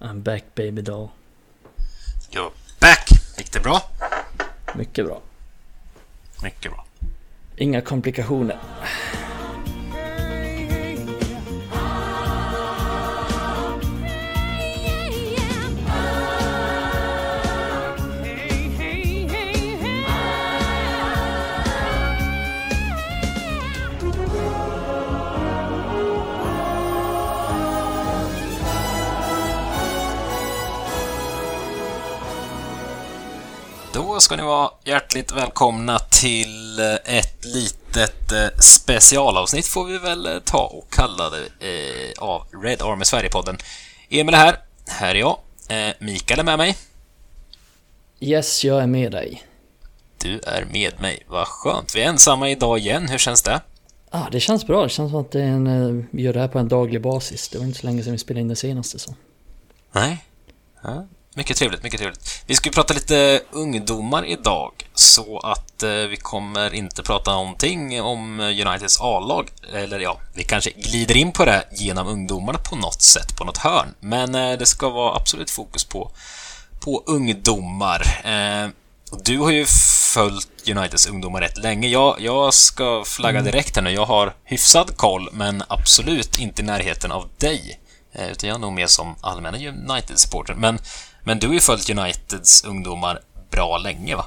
I'm back baby doll. You're back! Gick det bra? Mycket bra. Mycket bra. Inga komplikationer. Då ska ni vara hjärtligt välkomna till eh, ett litet eh, specialavsnitt får vi väl eh, ta och kalla det av Red Army Sverige-podden. Emil är här, här är jag. Mikael är med mig. Yes, jag är med dig. Du är med mig, vad skönt. Vi är ensamma idag igen, hur känns det? Ah, det känns bra. Det känns som att det en, vi gör det här på en daglig basis. Det var inte så länge sedan vi spelade in det senaste så. Nej. Ja, mycket trevligt, mycket trevligt. Vi ska ju prata lite ungdomar idag, så att eh, vi kommer inte prata någonting om Uniteds A-lag. Eller ja, vi kanske glider in på det genom ungdomarna på något sätt, på något hörn. Men eh, det ska vara absolut fokus på, på ungdomar. Eh, du har ju följt Uniteds ungdomar rätt länge. Jag, jag ska flagga direkt här nu. Jag har hyfsad koll, men absolut inte i närheten av dig. Eh, Utan jag är nog mer som allmänna United-supporter. Men, men du har ju följt Uniteds ungdomar bra länge, va?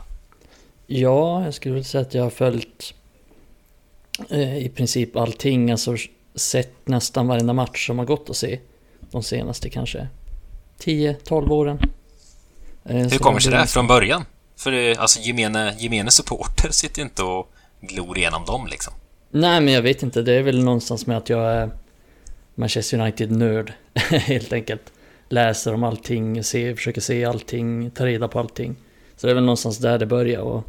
Ja, jag skulle vilja säga att jag har följt eh, i princip allting. Alltså sett nästan varenda match som har gått att se. De senaste kanske 10-12 åren. Eh, Hur kommer sig det från början? För det, alltså, gemene, gemene supporter sitter ju inte och glor igenom dem, liksom. Nej, men jag vet inte. Det är väl någonstans med att jag är Manchester United-nörd, helt enkelt. Läser om allting, ser, försöker se allting, ta reda på allting. Så det är väl någonstans där det börjar och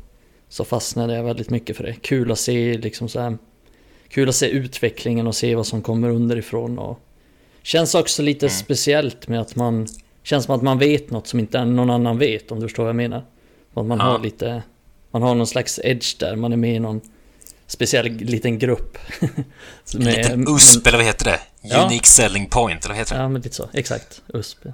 så fastnade jag väldigt mycket för det. Kul att se liksom så här, Kul att se utvecklingen och se vad som kommer underifrån och Känns också lite Mm. speciellt med att man Känns som att man vet något som inte någon annan vet om du förstår vad jag menar. Att man Ja. har lite Man har någon slags edge där, man är med i någon Speciell liten grupp. En liten USP, eller vad heter det? Ja. Unique Selling Point, eller vad heter det? Ja, men lite så. Exakt. USP. ja.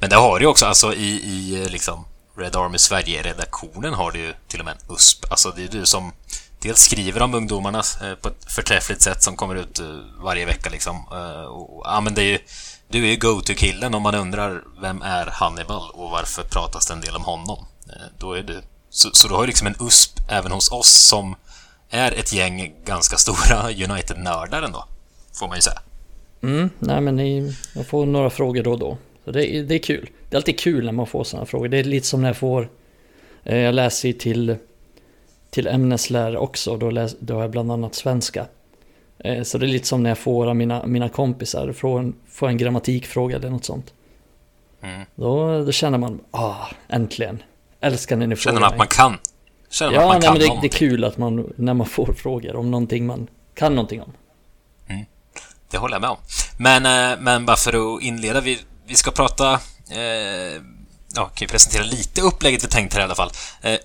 Men det har du ju också, alltså i, i liksom Red Army Sverige-redaktionen har du ju till och med en USP. Alltså det är du som dels skriver om ungdomarna eh, på ett förträffligt sätt som kommer ut eh, varje vecka liksom. Eh, Och, ja, men det är ju, du är ju go-to-killen om man undrar vem är Hannibal och varför pratas det en del om honom. Då är du... Så, så du har ju liksom en USP även hos oss som är ett gäng ganska stora United-nördar ändå, får man ju säga. Mm, nej men ni, jag får några frågor då och då. Så det, är- det är kul. Det är alltid kul när man får sådana frågor. Det är lite som när jag får... Eh, jag läser ju till, till ämneslärare också. Då, läs, då har jag bland annat svenska. Eh, så det är lite som när jag får av mina, mina kompisar från, får en grammatikfråga eller något sånt. Mm. Då, då känner man, ah, äntligen. Älskar när ni Känner frågar man att man kan? Känner Ja, att man nej, kan men det, det är någonting? kul att man, när man får frågor om någonting man kan någonting om. Det håller jag med om. Men, eh, men bara för att inleda, vi, vi ska prata... Eh, ja, kan ju presentera lite upplägget vi tänkt här i alla fall. Eh,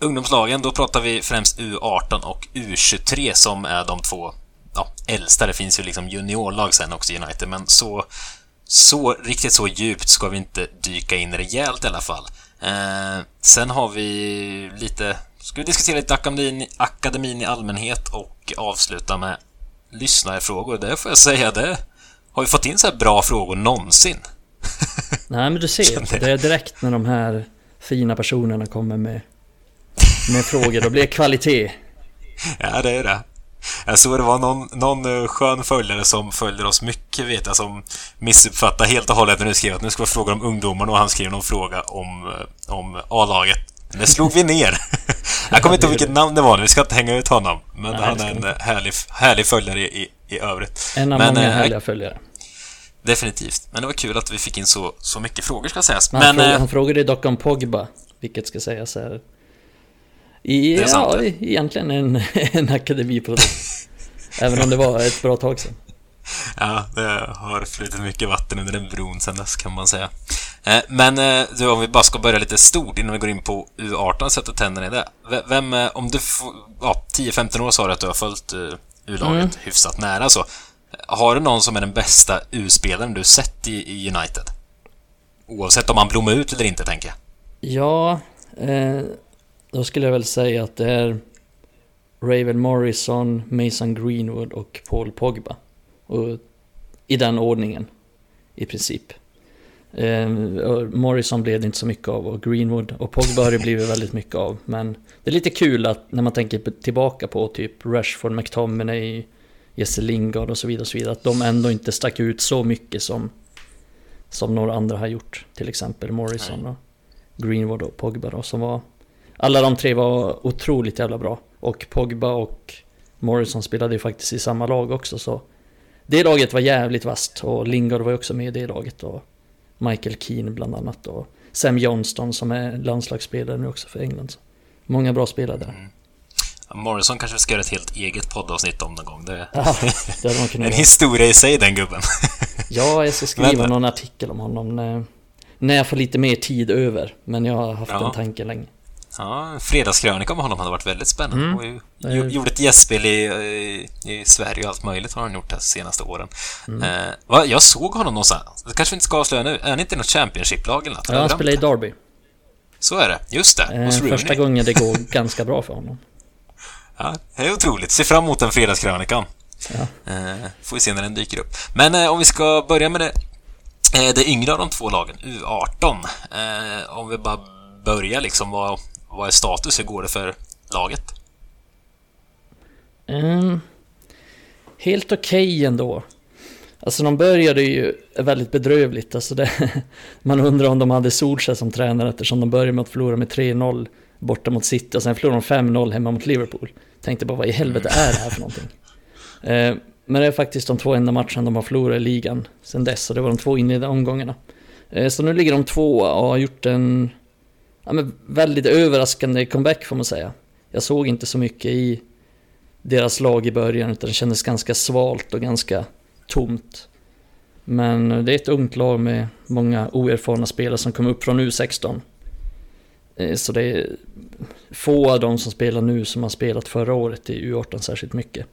ungdomslagen, då pratar vi främst U18 och U23 som är de två ja, äldsta. Det finns ju liksom juniorlag sen också i United, men så, så riktigt så djupt ska vi inte dyka in rejält i alla fall. Eh, sen har vi lite... Ska vi diskutera lite akademin, akademin i allmänhet och avsluta med lyssnarfrågor. Det får jag säga, det har vi fått in så här bra frågor någonsin. Nej men du ser, det är direkt när de här fina personerna kommer med, med frågor, då blir det kvalitet. Ja, det är det. Jag såg det var någon, någon eh, skön följare som följer oss mycket, vet jag, som missuppfattade helt och hållet när du skrev att nu ska vi fråga om ungdomarna och han skrev någon fråga om, eh, om A-laget. Det slog vi ner. Jag kommer inte ihåg vilket namn det var nu, vi ska inte hänga ut honom. Men Nej, han är en eh, härlig, härlig följare i, i övrigt. En av Men, många eh, härliga följare. Definitivt. Men det var kul att vi fick in så, så mycket frågor, ska sägas. Men han, Men, frågade, eh, han frågade dock om Pogba, vilket ska sägas här. I, Det är sant, ja, det. egentligen en, en akademiprodukt. Även om det var ett bra tag sedan. Ja, det har flutit mycket vatten under den bron sen dess kan man säga. Eh, Men eh, du, om vi bara ska börja lite stort innan vi går in på U18 och sätter tänderna i det. Vem, eh, om du ja, 10-15 år sa du att du har följt U-laget Mm. hyfsat nära så. Har du någon som är den bästa U-spelaren du sett i, i United? Oavsett om han blommar ut eller inte, tänker jag. Ja, eh, då skulle jag väl säga att det är Raven Morrison, Mason Greenwood och Paul Pogba. Och I den ordningen, i princip. Eh, Morrison blev det inte så mycket av och Greenwood och Pogba har det blivit väldigt mycket av. Men det är lite kul att när man tänker tillbaka på typ Rashford, McTominay, Jesse Lingard och så vidare, och så vidare att de ändå inte stack ut så mycket som, som några andra har gjort. Till exempel Morrison och Greenwood och Pogba då, som var... Alla de tre var otroligt jävla bra. Och Pogba och Morrison spelade ju faktiskt i samma lag också så... Det laget var jävligt vast och Lingard var ju också med i det laget och Michael Keane bland annat och Sam Johnston som är landslagsspelare nu också för England. Många bra spelare där. Mm. Morrison kanske ska göra ett helt eget poddavsnitt om någon gång. Det, ja, det man en historia i sig den gubben. ja, jag ska skriva Men, någon artikel om honom när, när jag får lite mer tid över. Men jag har haft ja. den tanken länge. Ja, en fredagskrönika om honom hade varit väldigt spännande. Mm. Och ju, gjorde ett gästspel i, i, Sverige och allt möjligt har han gjort de senaste åren. Mm. Eh, jag såg honom någonstans. Det kanske vi inte ska avslöja nu. Är han inte i något Championship-lag eller något? Ja, han spelar i Derby. Så är det, just det. Eh, första gången det går ganska bra för honom. Ja, det är otroligt. Se fram emot den fredagskrönikan. Ja. Eh, får vi se när den dyker upp. Men eh, om vi ska börja med det, eh, det yngre av de två lagen, U18. Eh, om vi bara börjar liksom, vad, vad är status? Hur går det för laget? Mm, helt okej okay ändå. Alltså de började ju väldigt bedrövligt. Alltså det, man undrar om de hade Solskjaer som tränare eftersom de började med att förlora med 3-0 borta mot City och sen förlorade de 5-0 hemma mot Liverpool. Tänkte bara vad i helvete är det här för någonting? Eh, men det är faktiskt de två enda matcherna de har förlorat i ligan sen dess och det var de två inledande omgångarna. Eh, så nu ligger de tvåa och har gjort en ja, men väldigt överraskande comeback får man säga. Jag såg inte så mycket i deras lag i början utan det kändes ganska svalt och ganska tomt. Men eh, det är ett ungt lag med många oerfarna spelare som kom upp från U16. Eh, så det är få av de som spelar nu som har spelat förra året i U18 särskilt mycket.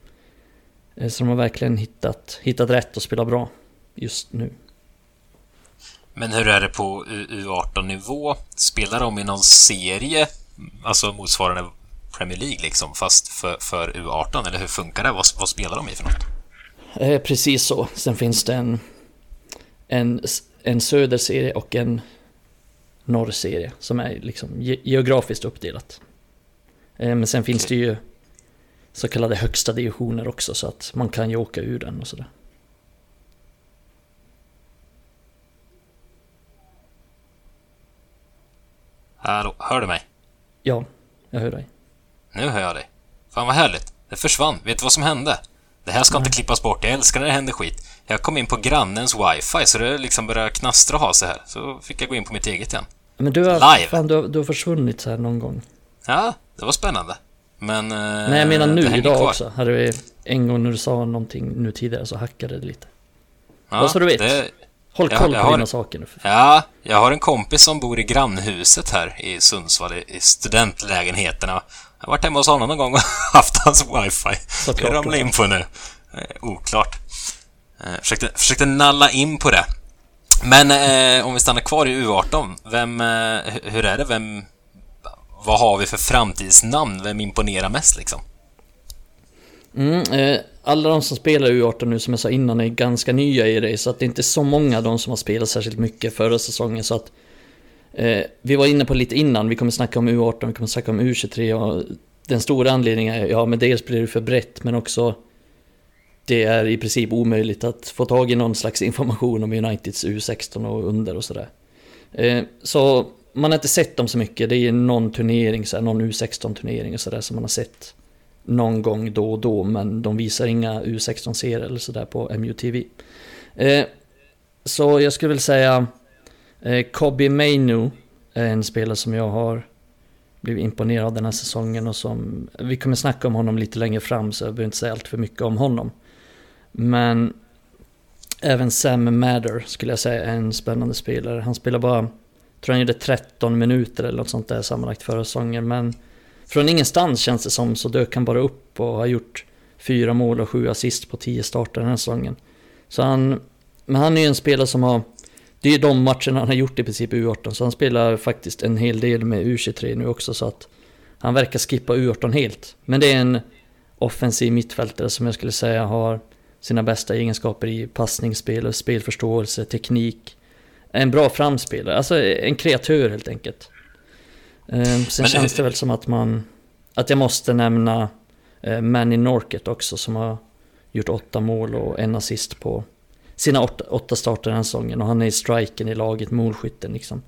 Eh, så de har verkligen hittat, hittat rätt och spelar bra just nu. Men hur är det på U18-nivå? Spelar de i någon serie, alltså motsvarande Premier League liksom, fast för, för U18? Eller hur funkar det? Vad, vad spelar de i för något? Eh, precis så. Sen finns det en, en, en söderserie och en norrserie som är liksom geografiskt uppdelat. Eh, men sen finns det ju så kallade högsta divisioner också så att man kan ju åka ur den och sådär. Hallå, hör du mig? Ja, jag hör dig. Nu hör jag dig. Fan vad härligt. Det försvann. Vet du vad som hände? Det här ska Nej. inte klippas bort. Jag älskar när det händer skit. Jag kom in på grannens wifi så det liksom började knastra och ha sig här. Så fick jag gå in på mitt eget igen. Men du har, Live. Fan, du, har, du har försvunnit så här någon gång. Ja, det var spännande. Men... Eh, Nej, jag menar nu idag kvar. också. Hade vi en gång när du sa någonting nu tidigare så hackade det lite. Ja, Bara så du vet. Det, Håll koll jag, jag på dina saker nu. Ja, jag har en kompis som bor i grannhuset här i Sundsvall, i studentlägenheterna. Jag har varit hemma hos honom någon gång och haft hans wifi. Såklart. Jag ramlade in på nu. Eh, oklart. Eh, försökte, försökte nalla in på det. Men eh, om vi stannar kvar i U18, vem, eh, hur är det? Vem, vad har vi för framtidsnamn? Vem imponerar mest liksom? Mm, eh, alla de som spelar U18 nu som jag sa innan är ganska nya i det, så att det är inte så många av de som har spelat särskilt mycket förra säsongen. Så att, eh, vi var inne på lite innan, vi kommer snacka om U18, vi kommer snacka om U23 och den stora anledningen är, ja men dels blir det för brett men också det är i princip omöjligt att få tag i någon slags information om Uniteds U16 och under och sådär. Eh, så man har inte sett dem så mycket, det är någon turnering, så här, någon U16-turnering och sådär som man har sett någon gång då och då, men de visar inga U16-serier eller sådär på MUTV. Eh, så jag skulle väl säga eh, Kobi Mainu är en spelare som jag har blivit imponerad av den här säsongen och som vi kommer snacka om honom lite längre fram så jag behöver inte säga allt för mycket om honom. Men även Sam Madder skulle jag säga är en spännande spelare. Han spelar bara, jag tror han gjorde 13 minuter eller något sånt där sammanlagt förra säsongen. Men från ingenstans känns det som så dök han bara upp och har gjort fyra mål och sju assist på tio starter den här säsongen. Så han, men han är ju en spelare som har det är ju de matcherna han har gjort i princip U18, så han spelar faktiskt en hel del med U23 nu också, så att han verkar skippa U18 helt. Men det är en offensiv mittfältare som jag skulle säga har sina bästa egenskaper i passningsspel, spelförståelse, teknik. En bra framspelare, alltså en kreatör helt enkelt. Ehm, sen Men, känns det väl som att man... Att jag måste nämna eh, Manny Norket också som har gjort åtta mål och en assist på sina åtta, åtta starter den säsongen och han är i striken i laget, målskytten liksom.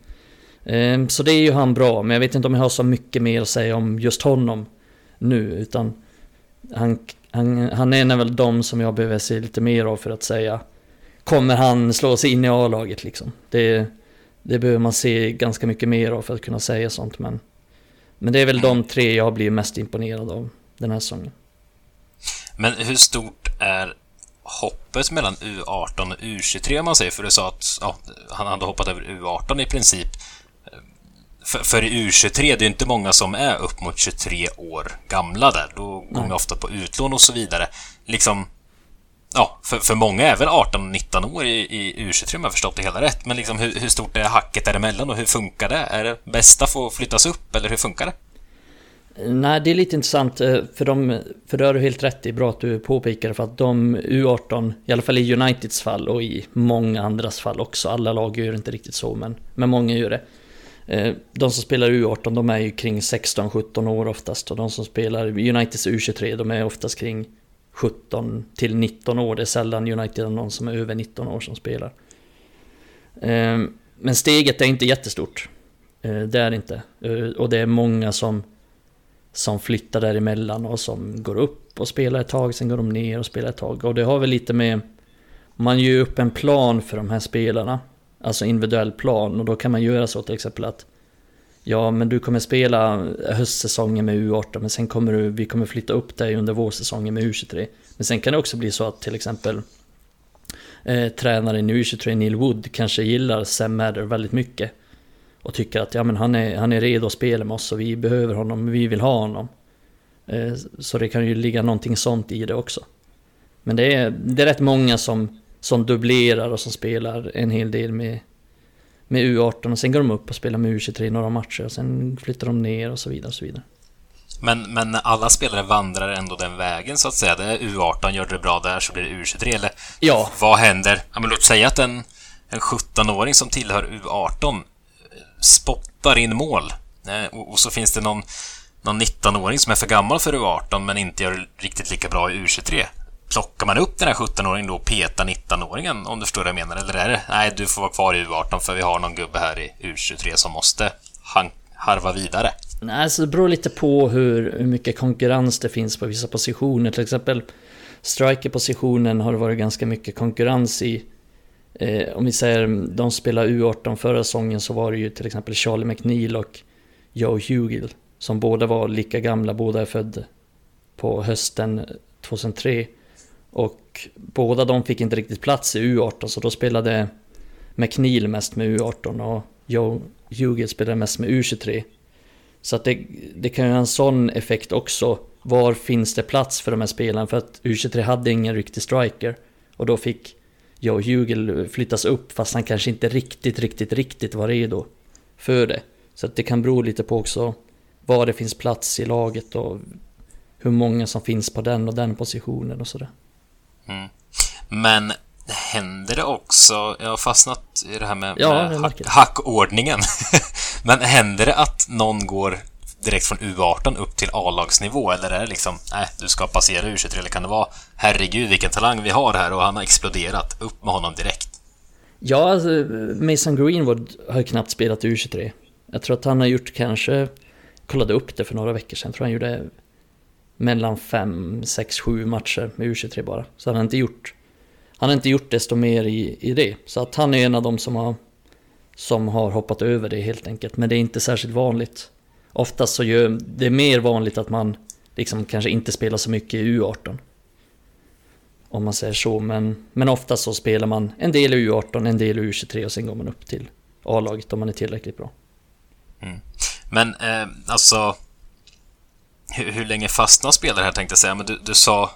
Ehm, så det är ju han bra, men jag vet inte om jag har så mycket mer att säga om just honom nu, utan han, han, han är väl de som jag behöver se lite mer av för att säga Kommer han slå sig in i A-laget liksom? Det, det behöver man se ganska mycket mer av för att kunna säga sånt men Men det är väl de tre jag blir mest imponerad av den här säsongen. Men hur stort är hoppet mellan U18 och U23 om man säger? För du sa att ja, han hade hoppat över U18 i princip. För, för i U23, det är inte många som är upp mot 23 år gamla där. Då går man ofta på utlån och så vidare. Liksom, ja, för, för många är väl 18 och 19 år i, i U23 om jag förstått det hela rätt. Men liksom, hur, hur stort är hacket däremellan och hur funkar det? Är det bästa får flyttas upp eller hur funkar det? Nej, det är lite intressant, eh, för, de, för det har du helt rätt i, bra att du påpekar för att de U18, i alla fall i Uniteds fall och i många andras fall också, alla lag gör inte riktigt så, men, men många gör det. Eh, de som spelar U18, de är ju kring 16-17 år oftast och de som spelar Uniteds U23, de är oftast kring 17 till 19 år. Det är sällan United har någon som är över 19 år som spelar. Ehm, men steget är inte jättestort. Eh, det är det inte. Eh, och det är många som som flyttar däremellan och som går upp och spelar ett tag, sen går de ner och spelar ett tag. Och det har väl lite med... Man gör upp en plan för de här spelarna. Alltså individuell plan och då kan man göra så till exempel att Ja men du kommer spela höstsäsongen med U18 men sen kommer du, vi kommer flytta upp dig under vårsäsongen med U23. Men sen kan det också bli så att till exempel eh, tränaren i U23 Neil Wood kanske gillar Sam Madder väldigt mycket och tycker att ja, men han, är, han är redo att spela med oss och vi behöver honom, vi vill ha honom. Eh, så det kan ju ligga någonting sånt i det också. Men det är, det är rätt många som, som dubblerar och som spelar en hel del med, med U18 och sen går de upp och spelar med U23 några matcher och sen flyttar de ner och så vidare. Och så vidare. Men, men alla spelare vandrar ändå den vägen så att säga. Det är U18 gör det bra där så blir det U23 eller? Ja. Vad händer? Ja, men låt säga att en, en 17-åring som tillhör U18 spottar in mål. Eh, och så finns det någon, någon 19-åring som är för gammal för U18 men inte gör riktigt lika bra i U23. Plockar man upp den här 17-åringen då och petar 19-åringen om du förstår vad jag menar? Eller är det nej, du får vara kvar i U18 för vi har någon gubbe här i U23 som måste harva vidare? Nej, alltså det beror lite på hur, hur mycket konkurrens det finns på vissa positioner. Till exempel strikerpositionen har det varit ganska mycket konkurrens i Eh, om vi säger de spelar U18 förra säsongen så var det ju till exempel Charlie McNeil och Joe Hugill som båda var lika gamla, båda är födda på hösten 2003. Och båda de fick inte riktigt plats i U18 så då spelade McNeil mest med U18 och Joe Hugel spelade mest med U23. Så att det, det kan ju ha en sån effekt också. Var finns det plats för de här spelarna? För att U23 hade ingen riktig striker. Och då fick Joe Hugel flyttas upp fast han kanske inte riktigt, riktigt, riktigt var redo för det. Så att det kan bero lite på också var det finns plats i laget och hur många som finns på den och den positionen och sådär. Mm. Men händer det också, jag har fastnat i det här med, ja, med hack, hackordningen, men händer det att någon går direkt från U18 upp till A-lagsnivå? Eller är det liksom, nej, du ska passera U23? Eller kan det vara, herregud vilken talang vi har här och han har exploderat, upp med honom direkt? Ja, alltså, Mason Greenwood har knappt spelat U23. Jag tror att han har gjort kanske, kollade upp det för några veckor sedan, tror han gjorde mellan 5, 6, 7 matcher med U23 bara. Så han har inte gjort, han har inte gjort desto mer i, i det. Så att han är en av dem som har, som har hoppat över det helt enkelt. Men det är inte särskilt vanligt oftast så gör det är mer vanligt att man liksom kanske inte spelar så mycket i U18. Om man säger så, men, men oftast så spelar man en del i U18, en del i U23 och sen går man upp till A-laget om man är tillräckligt bra. Mm. Men eh, alltså, hur, hur, länge fastnar spelare här tänkte jag säga, men du, du sa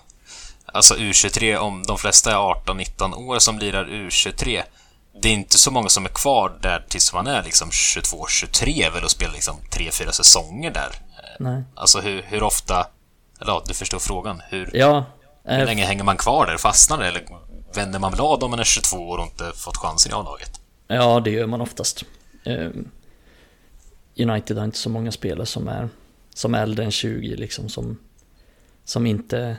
alltså U23 om de flesta är 18-19 år som lirar U23. det är inte så många som är kvar där tills man är liksom 22-23 väl och spelar liksom 3-4 säsonger där. Nej. Alltså hur, hur ofta, eller ja, du förstår frågan. Hur, Ja. hur eh, länge hänger man kvar där? Fastnar det? Eller vänder man blad om man är 22 år och inte fått chansen i A-laget? Ja, det gör man oftast. Eh, United har inte så många spelare som är, som är äldre än 20 liksom, som, som inte,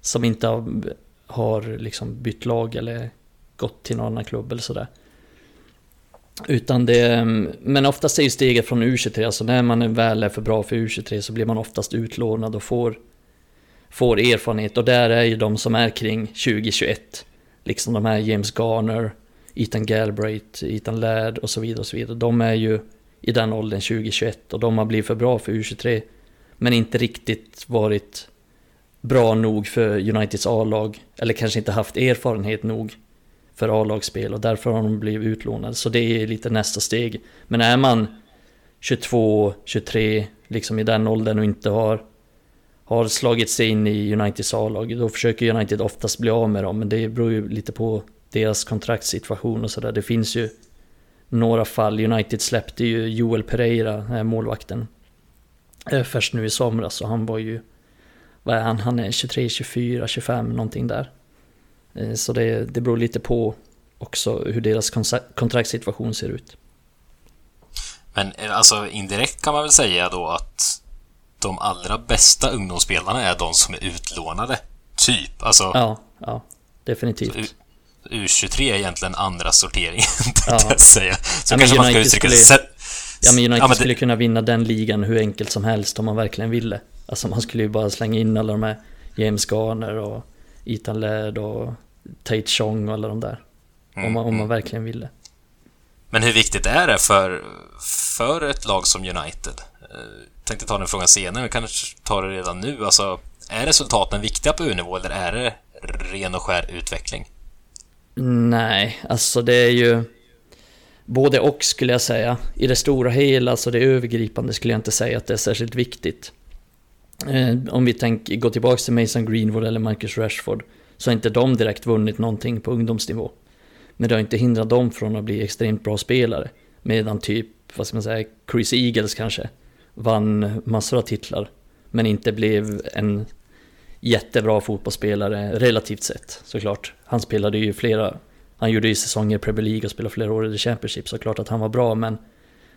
som inte har, har liksom bytt lag eller gått till någon annan klubb eller sådär. Utan det, men oftast är ju steget från U23, alltså när man väl är för bra för U23 så blir man oftast utlånad och får, får erfarenhet. Och där är ju de som är kring 2021, liksom de här James Garner, Ethan Galbraith, Ethan Ladd och så vidare och så vidare. De är ju i den åldern 2021 och de har blivit för bra för U23. Men inte riktigt varit bra nog för Uniteds A-lag. Eller kanske inte haft erfarenhet nog för A-lagsspel och därför har de blivit utlånade. Så det är lite nästa steg. Men är man 22, 23, liksom i den åldern och inte har, har slagit sig in i Uniteds A-lag, då försöker United oftast bli av med dem. Men det beror ju lite på deras kontraktssituation och sådär. Det finns ju några fall. United släppte ju Joel Pereira, målvakten, eh, först nu i somras. Och han var ju, vad är han, han är 23, 24, 25 någonting där. Eh, Så det, det beror lite på också hur deras kontraktssituation ser ut. Men eh, alltså indirekt kan man väl säga då att de allra bästa ungdomsspelarna är de som är utlånade. Typ. Alltså Ja, ja, definitivt. U- U23 är egentligen andra sorteringen, Ja. jag säga. Så Ja, kanske man ska uttrycka skulle- Sen- Ja men United Ja, men det- skulle kunna vinna den ligan hur enkelt som helst om man verkligen ville. Alltså man skulle ju bara slänga in alla de här James Garner och Ethan Ladd och Tate Chong och alla de där. Om man, om man verkligen ville. Men hur viktigt är det för, för ett lag som United? Eh, tänkte ta den frågan senare, men kanske ta det redan nu. Alltså, är resultaten viktiga på U-nivå eller är det ren och skär utveckling? Nej, alltså det är ju både och skulle jag säga. I det stora hela, alltså det övergripande skulle jag inte säga att det är särskilt viktigt. Eh, om vi tänker, går tillbaka till Mason Greenwood eller Marcus Rashford så har inte de direkt vunnit någonting på ungdomsnivå. Men det har inte hindrat dem från att bli extremt bra spelare. Medan typ, vad ska man säga, Chris Eagles kanske vann massor av titlar. Men inte blev en jättebra fotbollsspelare relativt sett såklart. Han spelade ju flera, han gjorde ju säsonger i Premier League och spelade flera år i The Championship såklart att han var bra men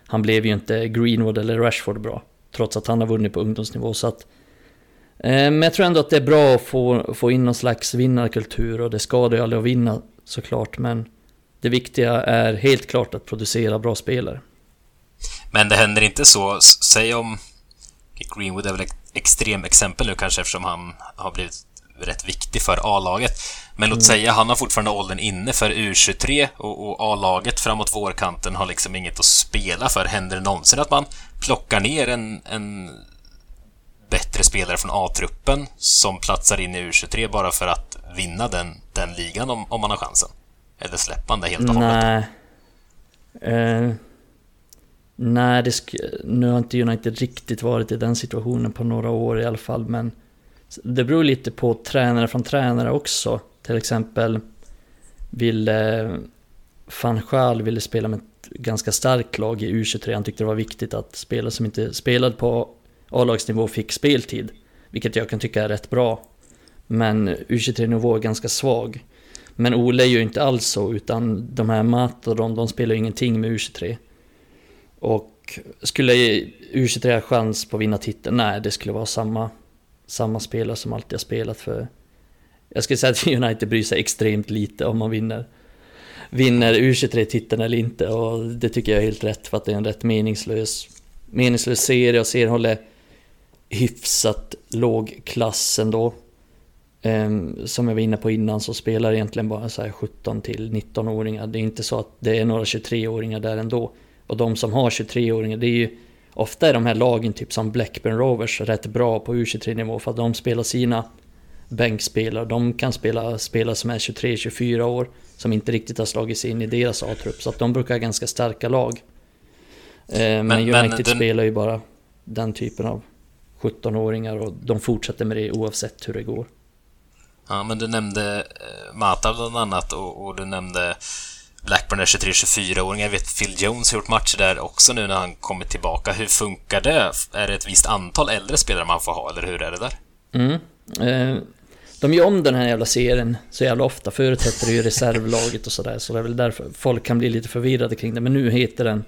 han blev ju inte Greenwood eller Rashford bra. Trots att han har vunnit på ungdomsnivå så att eh, men jag tror ändå att det är bra att få, få in någon slags vinnarkultur och det skadar ju aldrig att vinna såklart men det viktiga är helt klart att producera bra spelare. Men det händer inte så, säg om Greenwood är väl ett extremexempel nu kanske eftersom han har blivit rätt viktig för A-laget. Men låt säga han har fortfarande åldern inne för U23 och, och A-laget framåt vårkanten har liksom inget att spela för. Händer det någonsin att man plockar ner en, en bättre spelare från A-truppen som platsar in i U23 bara för att vinna den, den ligan om, om man har chansen? Eller släpper man det helt och hållet? Nej. Eh, nej, det nu har inte United riktigt varit i den situationen på några år i alla fall, men det beror lite på tränare från tränare också. Till exempel ville van Gaal ville spela med ett ganska starkt lag i U23. Han tyckte det var viktigt att spelare som inte spelade på A-lagsnivå fick speltid. Vilket jag kan tycka är rätt bra. Men U23-nivå är ganska svag. Men Ole är ju inte alls så, utan de här Mat och de, de spelar ju ingenting med U23. Och skulle U23 ha chans på att vinna titeln? Nej, det skulle vara samma, samma spelare som alltid har spelat för... Jag skulle säga att United bryr sig extremt lite om man vinner, vinner U23-titeln eller inte. Och det tycker jag är helt rätt för att det är en rätt meningslös, meningslös serie och serien håller hyfsat låg klass ändå. Um, som jag var inne på innan så spelar egentligen bara så 17 till 19-åringar. Det är inte så att det är några 23-åringar där ändå. Och de som har 23-åringar, det är ju ofta är de här lagen typ som Blackburn Rovers rätt bra på U23-nivå för att de spelar sina bänkspelare. De kan spela spelare som är 23-24 år som inte riktigt har slagit sig in i deras A-trupp. Så att de brukar ha ganska starka lag. Ehm, men, Men- United den- spelar ju bara den typen av 17-åringar och de fortsätter med det oavsett hur det går. Ja, men du nämnde eh, Mata bland annat och, och du nämnde Blackburn är 23-24-åringar. Jag vet Phil Jones har gjort matcher där också nu när han kommit tillbaka. Hur funkar det? Är det ett visst antal äldre spelare man får ha, eller hur är det där? Mm. Eh, de gör om den här jävla serien så jävla ofta. Förut hette det ju reservlaget och sådär, så det är väl därför folk kan bli lite förvirrade kring det. Men nu heter den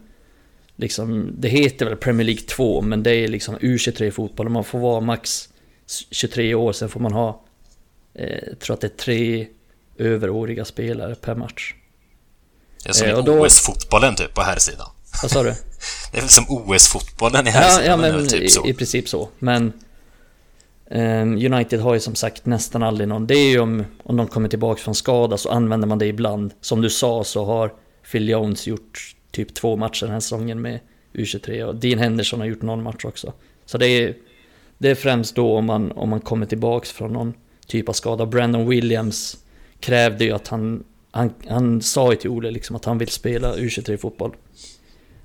liksom, det heter väl Premier League 2, men det är liksom U23-fotboll och man får vara max 23 år, sen får man ha, eh, jag tror att det är tre överåriga spelare per match. Det är som eh, då... OS-fotbollen typ på här sidan. Vad sa du? Det är väl som OS-fotbollen i här ja, ja, men typ så. I, i princip så. Men um, United har ju som sagt nästan aldrig någon. Det är ju om, om de kommer tillbaka från skada så använder man det ibland. Som du sa så har Phil Jones gjort typ två matcher den här säsongen med U23 och Dean Henderson har gjort någon match också. Så det är, det är främst då om man, om man kommer tillbaks från någon typ av skada. Brandon Williams krävde ju att han, han, han sa ju till Ole liksom att han vill spela U23-fotboll.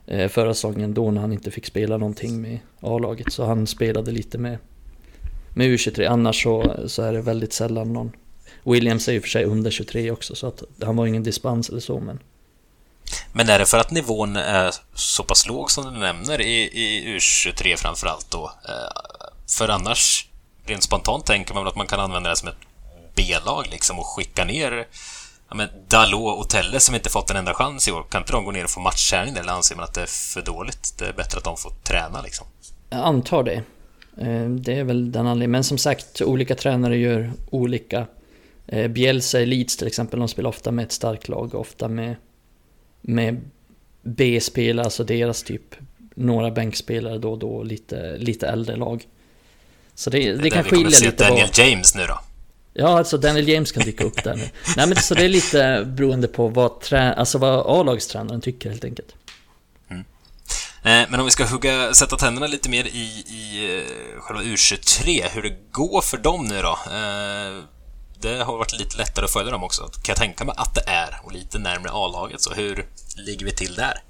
Eh, förra säsongen då när han inte fick spela någonting med A-laget. Så han spelade lite med, med U23. Annars så, så är det väldigt sällan någon. Williams är ju för sig under 23 också så att han var ingen dispens eller så men men är det för att nivån är så pass låg som du nämner i, i U23 framförallt då? Eh, för annars, rent spontant tänker man väl att man kan använda det som ett B-lag liksom och skicka ner ja, men Dalot och Telle som inte fått en enda chans i år. Kan inte de gå ner och få matchträning eller anser man att det är för dåligt? Det är bättre att de får träna liksom. Jag antar det. Eh, det är väl den anledningen. Men som sagt, olika tränare gör olika. Eh, Bielsa i Leeds till exempel, de spelar ofta med ett starkt lag, ofta med med B-spelare, alltså deras typ några bänkspelare då och då, lite, lite äldre lag. Så det, det, det kan skilja lite. Se Daniel vad... James nu då? Ja, alltså Daniel James kan dyka upp där nu. Nej men så det är lite beroende på vad, trä... alltså vad A-lagstränaren tycker helt enkelt. Mm. Eh, men om vi ska hugga, sätta tänderna lite mer i, i eh, själva U23, hur det går för dem nu då? Eh, det har varit lite lättare att följa dem också, kan jag tänka mig att det är, och lite närmare A-laget. Så hur ligger vi till där?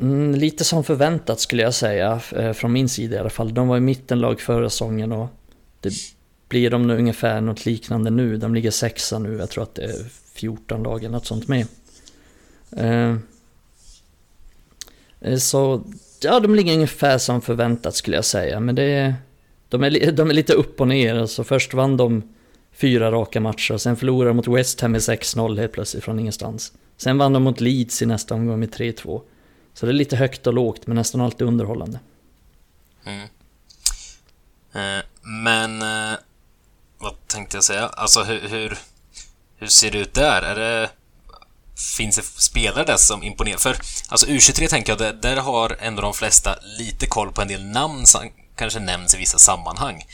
Mm, lite som förväntat skulle jag säga, från min sida i alla fall. De var i mittenlag förra säsongen och det blir de nu ungefär något liknande nu. De ligger sexa nu, jag tror att det är 14 dagar, något sånt med. Eh, eh, så, ja de ligger ungefär som förväntat skulle jag säga, men det är... De är, de är lite upp och ner, alltså först vann de fyra raka matcher. Sen förlorade de mot West Ham med 6-0 helt plötsligt från ingenstans. Sen vann de mot Leeds i nästa omgång med 3-2. Så det är lite högt och lågt, men nästan alltid underhållande. Mm. Eh, men... Eh, vad tänkte jag säga? Alltså hur, hur, hur ser det ut där? Är det... Finns det spelare där som imponerar? För alltså U23 tänker jag, där, där har ändå de flesta lite koll på en del namn som kanske nämns i vissa sammanhang.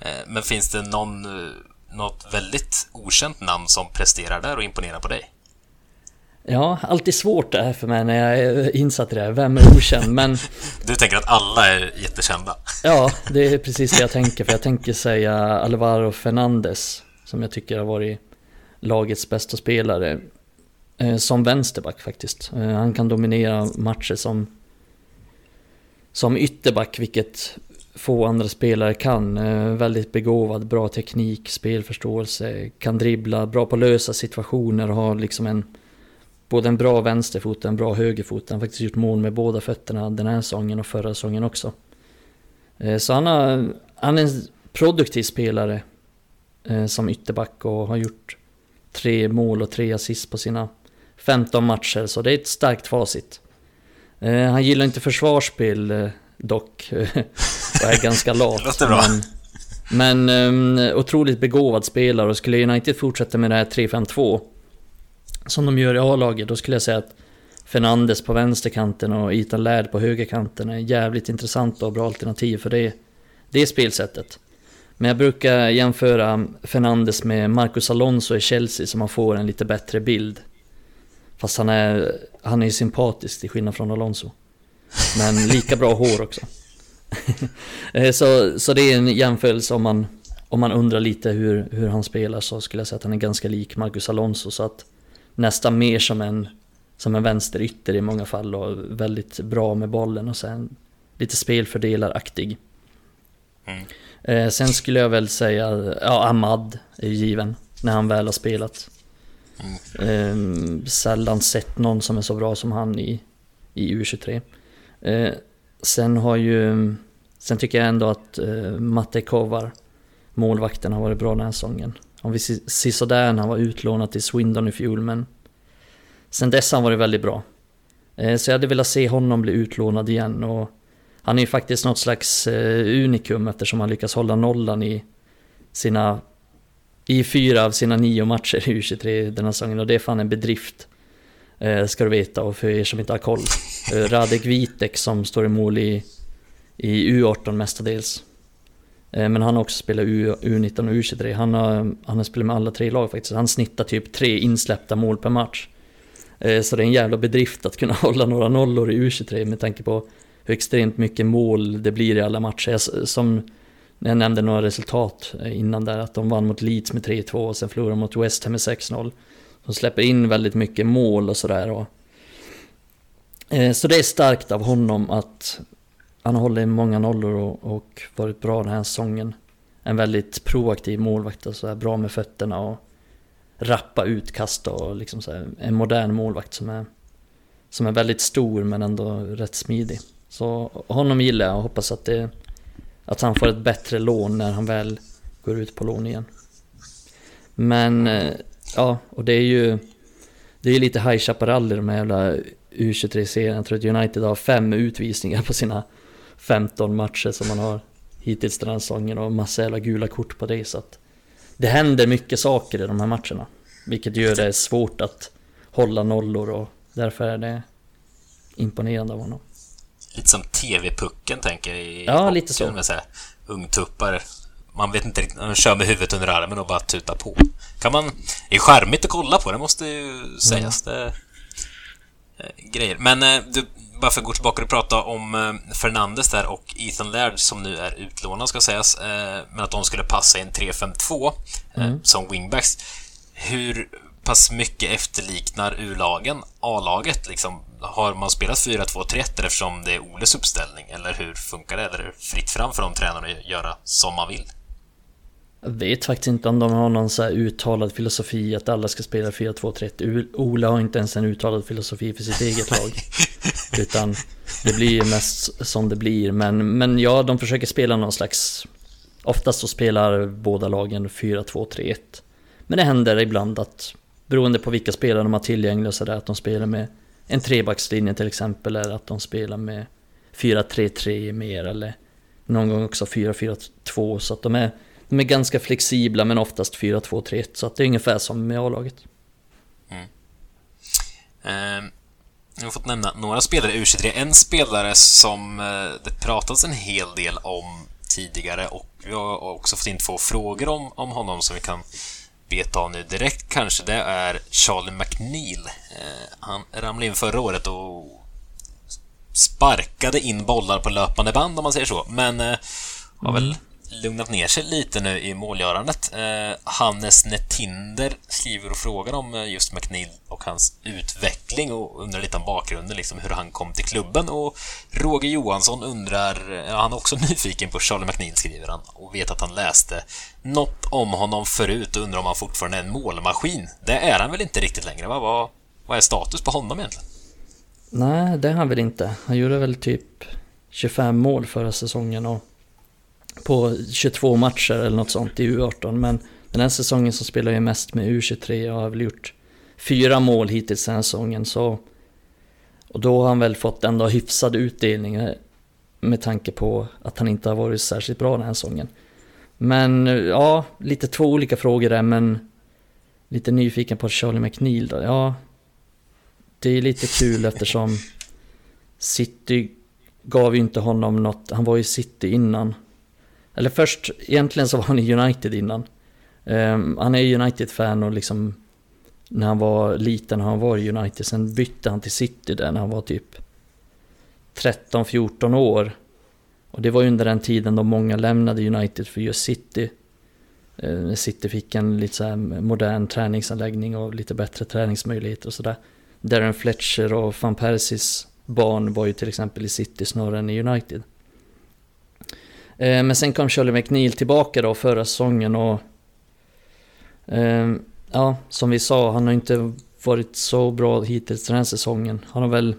Eh, men finns det någon eh, något väldigt okänt namn som presterar där och imponerar på dig? Ja, alltid svårt det här för mig när jag är insatt i det här. Vem är okänd? Men... Du tänker att alla är jättekända? Ja, det är precis det jag tänker. För jag tänker säga Alvaro Fernandes, som jag tycker har varit lagets bästa spelare. Eh, som vänsterback faktiskt. Eh, han kan dominera matcher som, som ytterback, vilket få andra spelare kan. Eh, väldigt begåvad, bra teknik, spelförståelse, kan dribbla, bra på att lösa situationer och har liksom en både en bra vänsterfot och en bra högerfot. Han har faktiskt gjort mål med båda fötterna den här säsongen och förra säsongen också. Eh, så han, har, han är en produktiv spelare eh, som ytterback och har gjort tre mål och tre assist på sina 15 matcher, så det är ett starkt facit. Han gillar inte försvarsspel dock. och är ganska lat. Låter bra. Men, men um, otroligt begåvad spelare och skulle United fortsätta med det här 3-5-2 som de gör i A-laget, då skulle jag säga att Fernandes på vänsterkanten och Ethan Laird på högerkanten är jävligt intressanta och bra alternativ för det, det spelsättet. Men jag brukar jämföra Fernandes med Marcus Alonso i Chelsea så man får en lite bättre bild. Fast han är, han är ju sympatisk till skillnad från Alonso. Men lika bra hår också. Eh, så, så det är en jämförelse om man, om man undrar lite hur, hur han spelar så skulle jag säga att han är ganska lik Marcus Alonso. Så att nästan mer som en, som en vänsterytter i många fall och väldigt bra med bollen och sen lite spelfördelaraktig. Mm. Eh, sen skulle jag väl säga, ja Ahmad är ju given när han väl har spelat. Mm. Eh, sällan sett någon som är så bra som han i, i U23. Eh, sen har ju... Sen tycker jag ändå att eh, Matte Kovar, målvakten, har varit bra den här säsongen. Om vi ser sådär när han var utlånad till Swindon i fjol, men... Sen dess har han varit väldigt bra. Eh, så jag hade velat se honom bli utlånad igen och... Han är ju faktiskt något slags eh, unikum eftersom han lyckas hålla nollan i sina i fyra av sina nio matcher i U23 den här säsongen och det är fan en bedrift. Eh, ska du veta och för er som inte har koll. Radek Vitek som står i mål i, i U18 mestadels. Eh, men han har också spelat U, U19 och U23. Han har, han har spelat med alla tre lag faktiskt. Han snittar typ tre insläppta mål per match. Eh, så det är en jävla bedrift att kunna hålla några nollor i U23 med tanke på hur extremt mycket mål det blir i alla matcher. Som jag nämnde några resultat eh, innan där, att de vann mot Leeds med 3-2 och sen förlorade mot West Ham med 6-0. De släpper in väldigt mycket mål och sådär. Så det är starkt av honom att han har hållit många nollor och, och varit bra den här säsongen. En väldigt proaktiv målvakt, alltså bra med fötterna och rappa utkast och liksom så här, en modern målvakt som är, som är väldigt stor men ändå rätt smidig. Så honom gillar jag och hoppas att det att han får ett bättre lån när han väl går ut på lån igen. Men, eh, ja, och det är ju... Det är ju lite High Chaparral i de här jävla U23-serien. Jag tror att United har fem utvisningar på sina 15 matcher som man har hittills den här säsongen och massa jävla gula kort på det så att det händer mycket saker i de här matcherna. Vilket gör det svårt att hålla nollor och därför är det imponerande av honom. Lite som TV-pucken tänker i Ja, lite så. Med så här, ungtuppar. Man vet inte riktigt, man kör med huvudet under armen och bara tutar på. Kan man... Det är charmigt att kolla på, det måste ju sägas. Mm. Det, eh, grejer. Men eh, du, bara för att gå tillbaka och prata om eh, Fernandes där och Ethan Laird som nu är utlånad ska sägas, eh, men att de skulle passa i en 3-5-2 eh, mm. som wingbacks. Hur pass mycket efterliknar U-lagen A-laget? Liksom, har man spelat 4-2-3 eftersom det är Oles uppställning? Eller hur funkar det? Eller är det fritt fram för de tränarna att göra som man vill? Jag vet faktiskt inte om de har någon så uttalad filosofi att alla ska spela 4-2-3. Ola har inte ens en uttalad filosofi för sitt eget lag. Utan det blir ju mest som det blir. Men, men ja, de försöker spela någon slags... Oftast så spelar båda lagen 4-2-3-1. Men det händer ibland att beroende på vilka spelare de har tillgängliga så där att de spelar med en trebackslinje till exempel eller att de spelar med 4-3-3 mer eller någon gång också 4-4-2 så att de är, de är ganska flexibla men oftast 4-2-3-1 så att det är ungefär som med A-laget. Mm. Ehm, jag har fått nämna några spelare i U23. En spelare som eh, det pratats en hel del om tidigare och vi har också fått in två frågor om, om honom som vi kan beta av nu direkt kanske, det är Charlie McNeil. Eh, han ramlade in förra året och sparkade in bollar på löpande band om man säger så, men eh, har väl mm lugnat ner sig lite nu i målgörandet. Eh, Hannes Netinder skriver och frågar om eh, just McNeil och hans utveckling och undrar lite om bakgrunden, liksom hur han kom till klubben. Och Roger Johansson undrar, ja, han är också nyfiken på Charlie McNeil skriver han och vet att han läste något om honom förut och undrar om han fortfarande är en målmaskin. Det är han väl inte riktigt längre? Va? Vad, vad är status på honom egentligen? Nej, det är han väl inte. Han gjorde väl typ 25 mål förra säsongen och på 22 matcher eller något sånt i U18. Men den här säsongen så spelar jag mest med U23 och har väl gjort fyra mål hittills den här säsongen. Så, och då har han väl fått ändå hyfsad utdelning eh, med tanke på att han inte har varit särskilt bra den här säsongen. Men eh, ja, lite två olika frågor där men lite nyfiken på Charlie McNeil då. Ja, det är lite kul eftersom City gav ju inte honom något, han var ju City innan. Eller först, egentligen så var han i United innan. Um, han är United-fan och liksom när han var liten har han varit i United. Sen bytte han till City där när han var typ 13-14 år. Och det var ju under den tiden då många lämnade United för just City. Uh, City fick en lite så modern träningsanläggning och lite bättre träningsmöjligheter och sådär. Darren Fletcher och van Persis barn var ju till exempel i City snarare än i United. Eh, men sen kom Charlie McNeil tillbaka då förra säsongen och... Eh, ja, som vi sa, han har inte varit så bra hittills den här säsongen. Han har väl...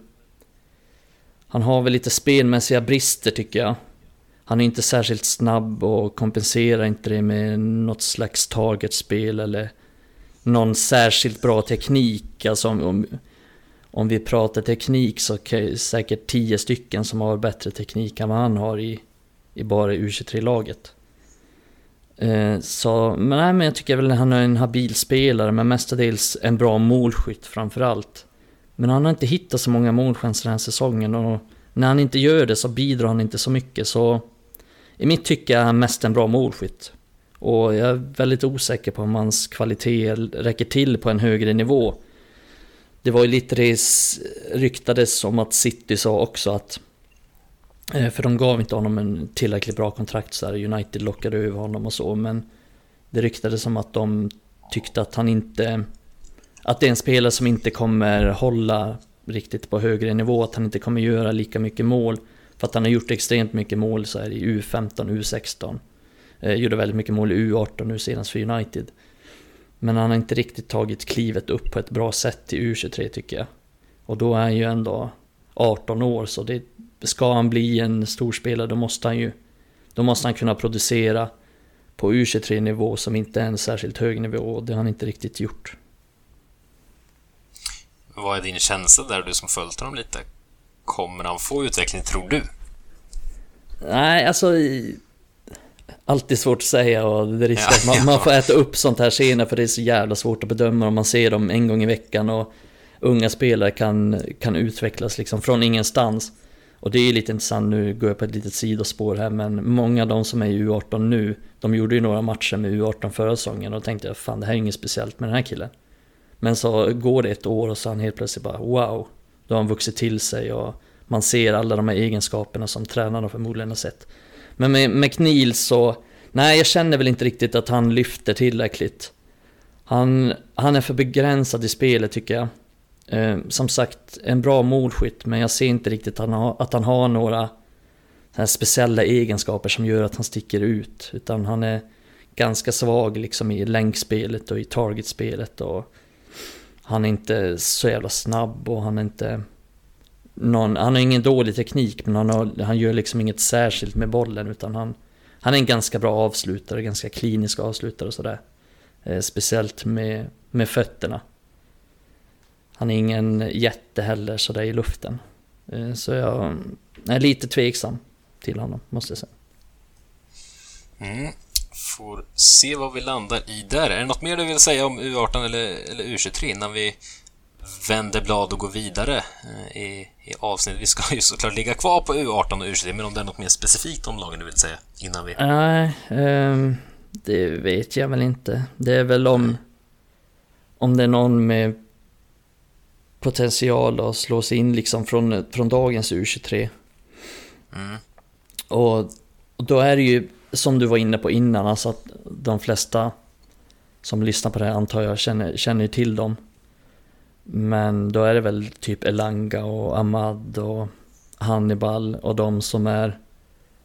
Han har väl lite spelmässiga brister tycker jag. Han är inte särskilt snabb och kompenserar inte det med något slags targetspel eller någon särskilt bra teknik. Alltså om, om vi pratar teknik så är det säkert tio stycken som har bättre teknik än vad han har i, i bara U23-laget. Eh, så, men, nej, men jag tycker väl att han är en habil spelare, men mestadels en bra målskytt framförallt. Men han har inte hittat så många målchanser den här säsongen och när han inte gör det så bidrar han inte så mycket så i mitt tycke är han mest en bra målskytt. Och jag är väldigt osäker på om hans kvalitet räcker till på en högre nivå. Det var ju lite det ryktades om att City sa också att Eh, för de gav inte honom en tillräckligt bra kontrakt så här. United lockade över honom och så men Det ryktades som att de tyckte att han inte Att det är en spelare som inte kommer hålla riktigt på högre nivå, att han inte kommer göra lika mycket mål. För att han har gjort extremt mycket mål så här i U15, U16. Eh, gjorde väldigt mycket mål i U18 nu senast för United. Men han har inte riktigt tagit klivet upp på ett bra sätt till U23 tycker jag. Och då är han ju ändå 18 år så det ska han bli en storspelare då måste han ju Då måste han kunna producera På U23 nivå som inte är en särskilt hög nivå och det har han inte riktigt gjort. Vad är din känsla där, du som följt honom lite? Kommer han få utveckling, tror du? Nej, alltså... Alltid svårt att säga och det är risk att man, man, får äta upp sånt här senare för det är så jävla svårt att bedöma om man ser dem en gång i veckan och unga spelare kan, kan utvecklas liksom från ingenstans. Och det är lite intressant, nu går jag på ett litet sidospår här, men många av de som är i U18 nu, de gjorde ju några matcher med U18 förra säsongen och tänkte jag fan det här är inget speciellt med den här killen. Men så går det ett år och så han helt plötsligt bara wow, då har han vuxit till sig och man ser alla de här egenskaperna som tränarna förmodligen har sett. Men med McNeil så, nej jag känner väl inte riktigt att han lyfter tillräckligt. Han, han är för begränsad i spelet tycker jag. Eh, som sagt, en bra målskytt, men jag ser inte riktigt att han har, att han har några speciella egenskaper som gör att han sticker ut. Utan han är ganska svag liksom i länkspelet och i targetspelet. Och han är inte så jävla snabb och han är inte... Någon, han har ingen dålig teknik men han, har, han gör liksom inget särskilt med bollen utan han... Han är en ganska bra avslutare, ganska klinisk avslutare och sådär. Eh, speciellt med, med fötterna. Han är ingen jätte heller sådär i luften. Eh, så jag är lite tveksam till honom, måste jag säga. Mm. Får se vad vi landar i där. Är det något mer du vill säga om U18 eller, eller U23 innan vi vänder blad och går vidare eh, i, i avsnittet? Vi ska ju såklart ligga kvar på U18 och U23, men om det är något mer specifikt om lagen du vill säga innan vi... Nej, um, det vet jag väl inte. Det är väl om... Om det är någon med potential att slå sig in liksom från, från dagens U23. Mm. Och, då är det ju som du var inne på innan, alltså att de flesta som lyssnar på det här antar jag känner, känner till dem. Men då är det väl typ Elanga och Ahmad och Hannibal och de som är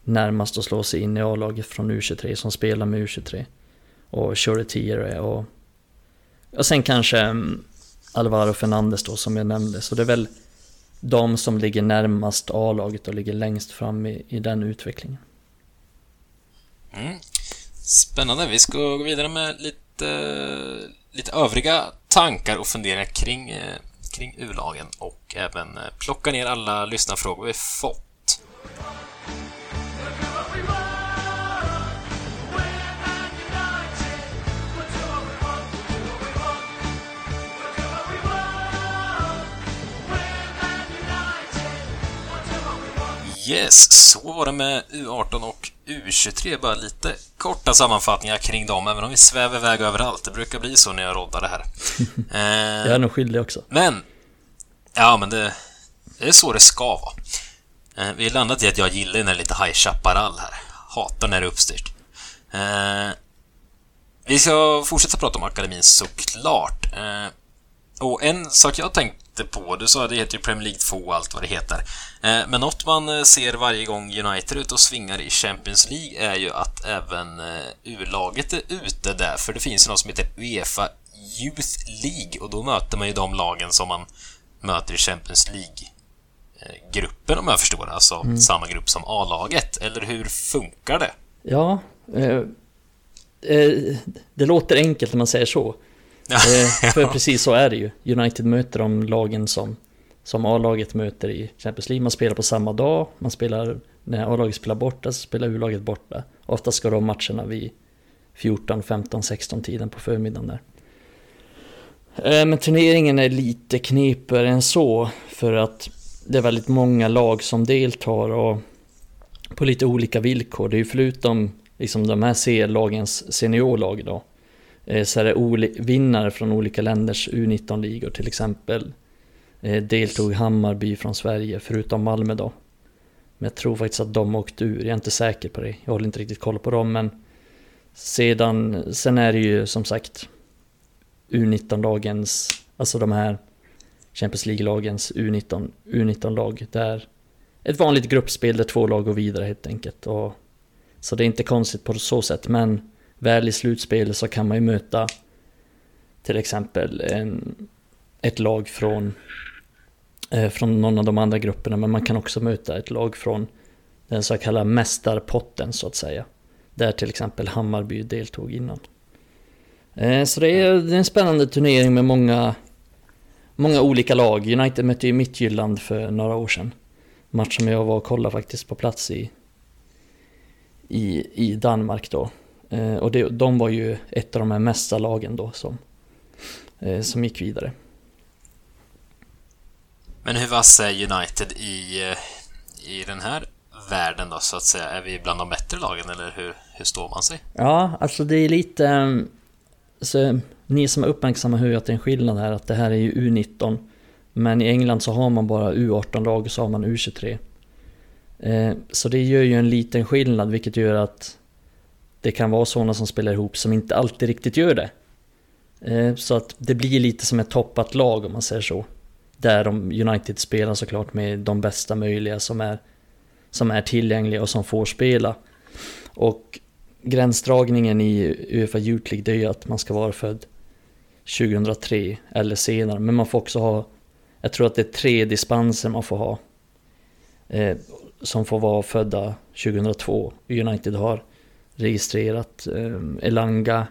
närmast att slå sig in i A-laget från U23 som spelar med U23. Och Shorty och... Och sen kanske mm, Alvaro Fernandes då som jag nämnde. Så det är väl de som ligger närmast A-laget och ligger längst fram i, i den utvecklingen. Mm. Spännande. Vi ska gå vidare med lite, lite övriga tankar och funderingar kring, eh, kring U-lagen och även eh, plocka ner alla lyssnarfrågor vi fått. Yes, så var det med U18 och U23. Bara lite korta sammanfattningar kring dem, även om vi svävar iväg överallt. Det brukar bli så när jag roddar det här. eh, jag är nog skyldig också. Men... Ja, men det, det är så det ska vara. Eh, vi har landat i att jag gillar den lite High Chaparral här. Hatar när det är uppstyrt. Eh, vi ska fortsätta prata om akademin såklart. Eh, och en sak jag tänkt inte på. Du sa att det heter ju Premier League 2 och allt vad det heter. Eh, men något man eh, ser varje gång United ute och svingar i Champions League är ju att även eh, U-laget är ute där, för det finns ju något som heter Uefa Youth League och då möter man ju de lagen som man möter i Champions League-gruppen om jag förstår det. Alltså mm. samma grupp som A-laget. Eller hur funkar det? Ja, eh, eh, det låter enkelt när man säger så. Eh, för precis så är det ju. United möter de lagen som, som A-laget möter i Champions League. Man spelar på samma dag, man spelar när A-laget spelar borta så spelar U-laget borta. Ofta ska de matcherna vid 14, 15, 16 tiden på förmiddagen där. Eh, men turneringen är lite knepigare än så för att det är väldigt många lag som deltar och på lite olika villkor. Det är ju förutom liksom de här C-lagens seniorlag då Eh, så är det vinnare från olika länders U19-ligor till exempel. Eh, deltog Hammarby från Sverige förutom Malmö då. Men jag tror faktiskt att de åkte ur, jag är inte säker på det. Jag håller inte riktigt koll på dem men sedan, sen är det ju som sagt U19-lagens, alltså de här Champions League-lagens U19, U19-lag där ett vanligt gruppspel där två lag går vidare helt enkelt. Och, så det är inte konstigt på så sätt men väl i slutspelet så kan man ju möta till exempel en, ett lag från, eh, från någon av de andra grupperna men man kan också möta ett lag från den så kallade mästarpotten så att säga. Där till exempel Hammarby deltog innan. Eh, så det är, det är en spännande turnering med många, många olika lag. United mötte ju Midtjylland för några år sedan. Match som jag var och kollade faktiskt på plats i, i, i Danmark då. Eh, och det, de var ju ett av de här mesta lagen då som, eh, som gick vidare. Men hur vass är United i, i den här världen då, så att säga? Är vi bland de bättre lagen, eller hur, hur står man sig? Ja, alltså det är lite... Så, ni som är uppmärksamma hör ju att det är en skillnad här, att det här är ju U19. Men i England så har man bara U18-lag och så har man U23. Eh, så det gör ju en liten skillnad, vilket gör att det kan vara sådana som spelar ihop som inte alltid riktigt gör det. Eh, så att det blir lite som ett toppat lag om man säger så. Där de United spelar såklart med de bästa möjliga som är som är tillgängliga och som får spela. Och gränsdragningen i Uefa Youth League det är ju att man ska vara född 2003 eller senare. Men man får också ha, jag tror att det är tre dispenser man får ha. Eh, som får vara födda 2002. United har registrerat eh, Elanga,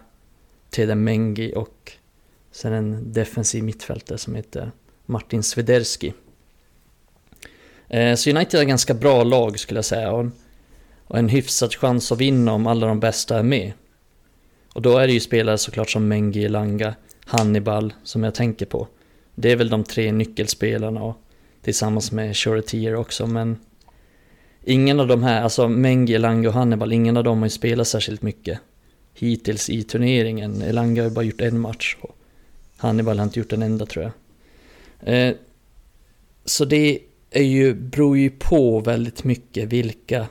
Teden Mengi och sen en defensiv mittfältare som heter Martin Svederski. Eh, så United är ett ganska bra lag skulle jag säga. Och, och en hyfsad chans att vinna om alla de bästa är med. Och då är det ju spelare såklart som Mengi, Elanga, Hannibal som jag tänker på. Det är väl de tre nyckelspelarna och tillsammans med Shoretier också men Ingen av de här, alltså Mengi, Elanga och Hannibal, ingen av dem har ju spelat särskilt mycket hittills i turneringen. Elanga har ju bara gjort en match och Hannibal har inte gjort en enda tror jag. Eh, så det är ju, beror ju på väldigt mycket vilka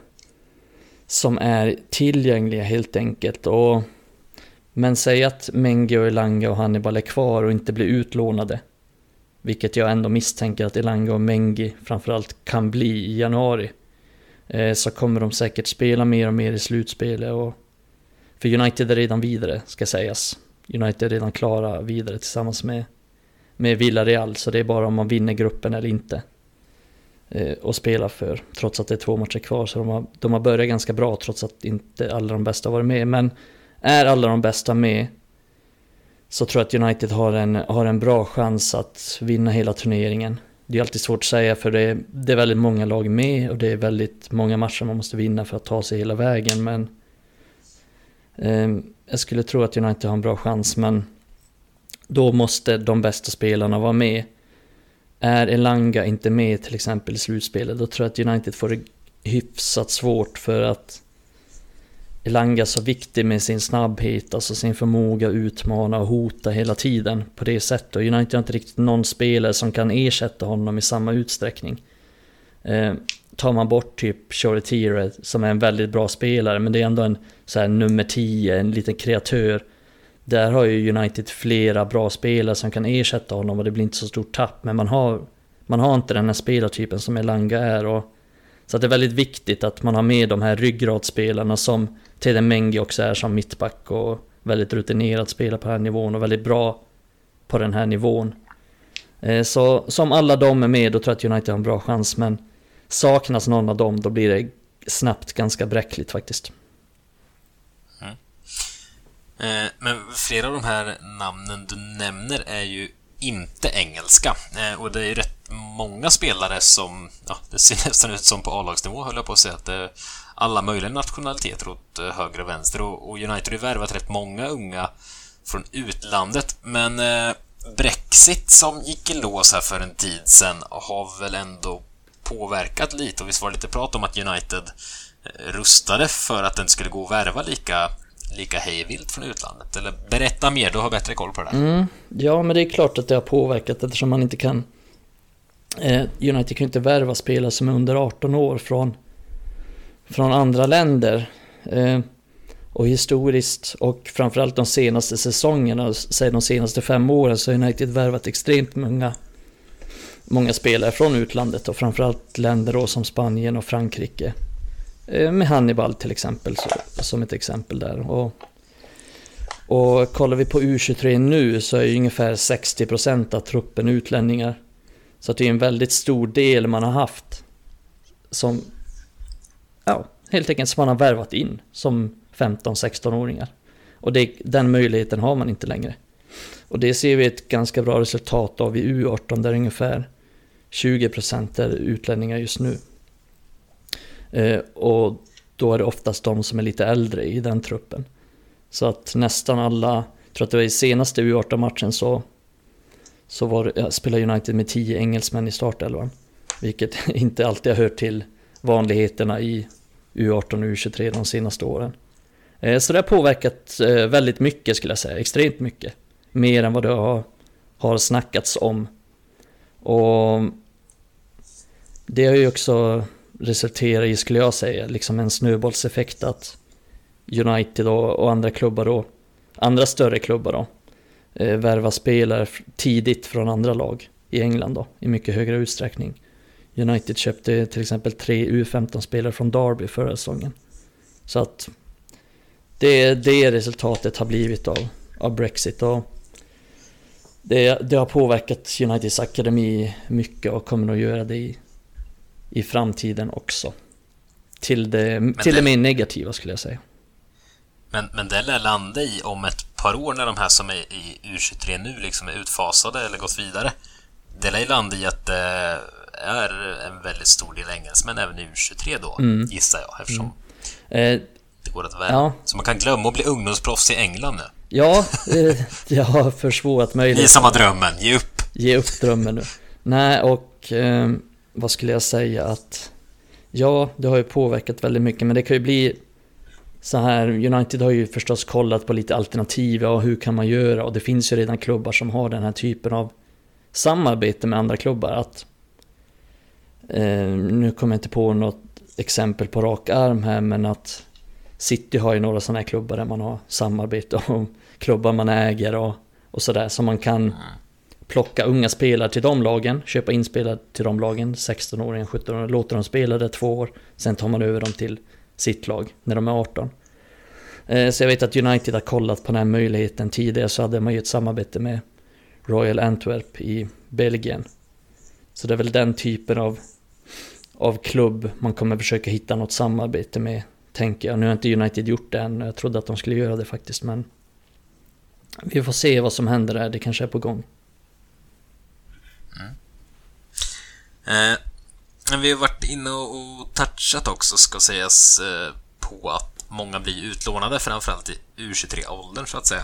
som är tillgängliga helt enkelt. Och, men säg att Mengi, och Elanga och Hannibal är kvar och inte blir utlånade. Vilket jag ändå misstänker att Elanga och Mengi framförallt kan bli i januari. Eh, så kommer de säkert spela mer och mer i slutspelet. Och, för United är redan vidare, ska sägas. United är redan klara vidare tillsammans med, med Villarreal. Så det är bara om man vinner gruppen eller inte eh, och spela för. Trots att det är två matcher kvar. Så de har, de har börjat ganska bra trots att inte alla de bästa har varit med. Men är alla de bästa med så tror jag att United har en, har en bra chans att vinna hela turneringen. Det är alltid svårt att säga för det är, det är väldigt många lag med och det är väldigt många matcher man måste vinna för att ta sig hela vägen. Men eh, jag skulle tro att United har en bra chans men då måste de bästa spelarna vara med. Är Elanga inte med till exempel i slutspelet, då tror jag att United får det hyfsat svårt för att Elanga är så viktig med sin snabbhet, alltså sin förmåga att utmana och hota hela tiden på det sättet. Och United har inte riktigt någon spelare som kan ersätta honom i samma utsträckning. Eh, tar man bort typ Choretire som är en väldigt bra spelare, men det är ändå en så här, nummer 10, en liten kreatör där har ju United flera bra spelare som kan ersätta honom och det blir inte så stort tapp. Men man har, man har inte den här spelartypen som Elanga är. Och, så det är väldigt viktigt att man har med de här ryggradsspelarna som Teden Mengi också är som mittback och väldigt rutinerad spelare på den här nivån och väldigt bra på den här nivån. Eh, så som alla de är med, då tror jag att United har en bra chans, men saknas någon av dem, då blir det snabbt ganska bräckligt faktiskt. Mm. Eh, men flera av de här namnen du nämner är ju inte engelska. Eh, och det är ju rätt många spelare som, ja, det ser nästan ut som på A-lagsnivå höll jag på att säga, att det alla möjliga nationaliteter åt eh, höger och vänster. Och, och United har ju värvat rätt många unga från utlandet. Men eh, Brexit som gick i lås här för en tid sedan har väl ändå påverkat lite och visst var det lite prat om att United eh, rustade för att den skulle gå att värva lika lika hejvilt från utlandet? Eller berätta mer, du har bättre koll på det där. Mm, ja, men det är klart att det har påverkat eftersom man inte kan... Eh, United kan ju inte värva spelare som är under 18 år från, från andra länder. Eh, och historiskt och framförallt de senaste säsongerna, säg de senaste fem åren, så har United värvat extremt många, många spelare från utlandet och framförallt länder då som Spanien och Frankrike. Eh, med Hannibal till exempel, så, som ett exempel där. Och, och kollar vi på U23 nu så är ju ungefär 60% av truppen utlänningar. Så att det är en väldigt stor del man har haft som, ja, helt enkelt som man har värvat in som 15-16-åringar. Och det, den möjligheten har man inte längre. Och det ser vi ett ganska bra resultat av i U18 där ungefär 20% är utlänningar just nu. Eh, och då är det oftast de som är lite äldre i den truppen. Så att nästan alla, jag tror att det var i senaste U18-matchen så, så var, ja, spelade United med 10 engelsmän i startelvan. Vilket inte alltid har hört till vanligheterna i U18 och U23 de senaste åren. Eh, så det har påverkat eh, väldigt mycket skulle jag säga, extremt mycket. Mer än vad det har, har snackats om. Och det har ju också resulterat i, skulle jag säga, liksom en snöbollseffekt att United och, andra klubbar då, andra större klubbar då, eh, värva spelare tidigt från andra lag i England då, i mycket högre utsträckning. United köpte till exempel tre U15-spelare från Derby förra säsongen. Så att det är det resultatet har blivit av, av Brexit. Och det, det har påverkat Uniteds akademi mycket och kommer att göra det i, i framtiden också. Till det, till det, det mer negativa skulle jag säga. Men, men det lär landa i om ett par år när de här som är i U23 nu liksom är utfasade eller gått vidare. Det lär landa i att det är en väldigt stor del engelsmän även i U23 då, mm. gissar jag. Eftersom mm. eh, det går att värva. Ja. Så man kan glömma att bli ungdomsproffs i England nu. Ja, eh, jag har försvårat möjligheten. Visa mig drömmen, ge upp! Ge upp drömmen nu. Nej, och eh, vad skulle jag säga att... Ja, det har ju påverkat väldigt mycket, men det kan ju bli så här, United har ju förstås kollat på lite alternativ, och hur kan man göra? Och det finns ju redan klubbar som har den här typen av samarbete med andra klubbar. Att, nu kommer jag inte på något exempel på rak arm här, men att City har ju några sådana här klubbar där man har samarbete och klubbar man äger och, och sådär. Så man kan mm. plocka unga spelare till de lagen, köpa in spelare till de lagen, 16-åringar, 17-åringar, låter dem spela där två år. Sen tar man över dem till sitt lag när de är 18. Eh, så jag vet att United har kollat på den här möjligheten tidigare så hade man ju ett samarbete med Royal Antwerp i Belgien. Så det är väl den typen av, av klubb man kommer försöka hitta något samarbete med Tänker jag. Nu har inte United gjort det än. Jag trodde att de skulle göra det faktiskt men... Vi får se vad som händer där. Det kanske är på gång. Mm. Eh, vi har varit inne och touchat också, ska sägas, eh, på att många blir utlånade, framförallt i U23-åldern, så att säga.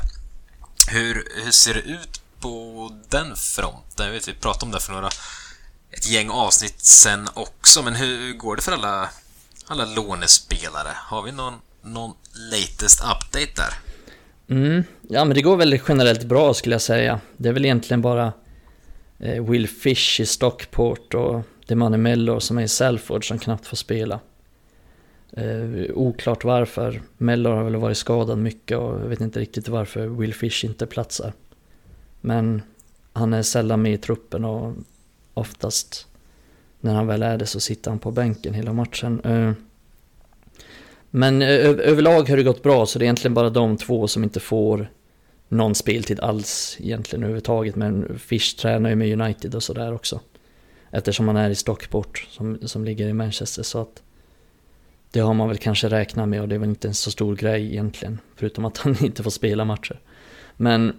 Hur, hur ser det ut på den fronten? Jag vet, vi pratade om det för några ett gäng avsnitt sen också, men hur går det för alla alla lånespelare. Har vi någon, någon latest update där? Mm, ja men det går väldigt generellt bra skulle jag säga. Det är väl egentligen bara eh, Will Fish i Stockport och Demane Mello som är i Salford som knappt får spela. Eh, oklart varför. Mello har väl varit skadad mycket och jag vet inte riktigt varför Will Fish inte platsar. Men han är sällan med i truppen och oftast när han väl är det så sitter han på bänken hela matchen. Eh, men eh, överlag har det gått bra så det är egentligen bara de två som inte får någon speltid alls egentligen överhuvudtaget. Men Fish tränar ju med United och sådär också. Eftersom han är i Stockport som, som ligger i Manchester. Så att det har man väl kanske räknat med och det är väl inte en så stor grej egentligen. Förutom att han inte får spela matcher. Men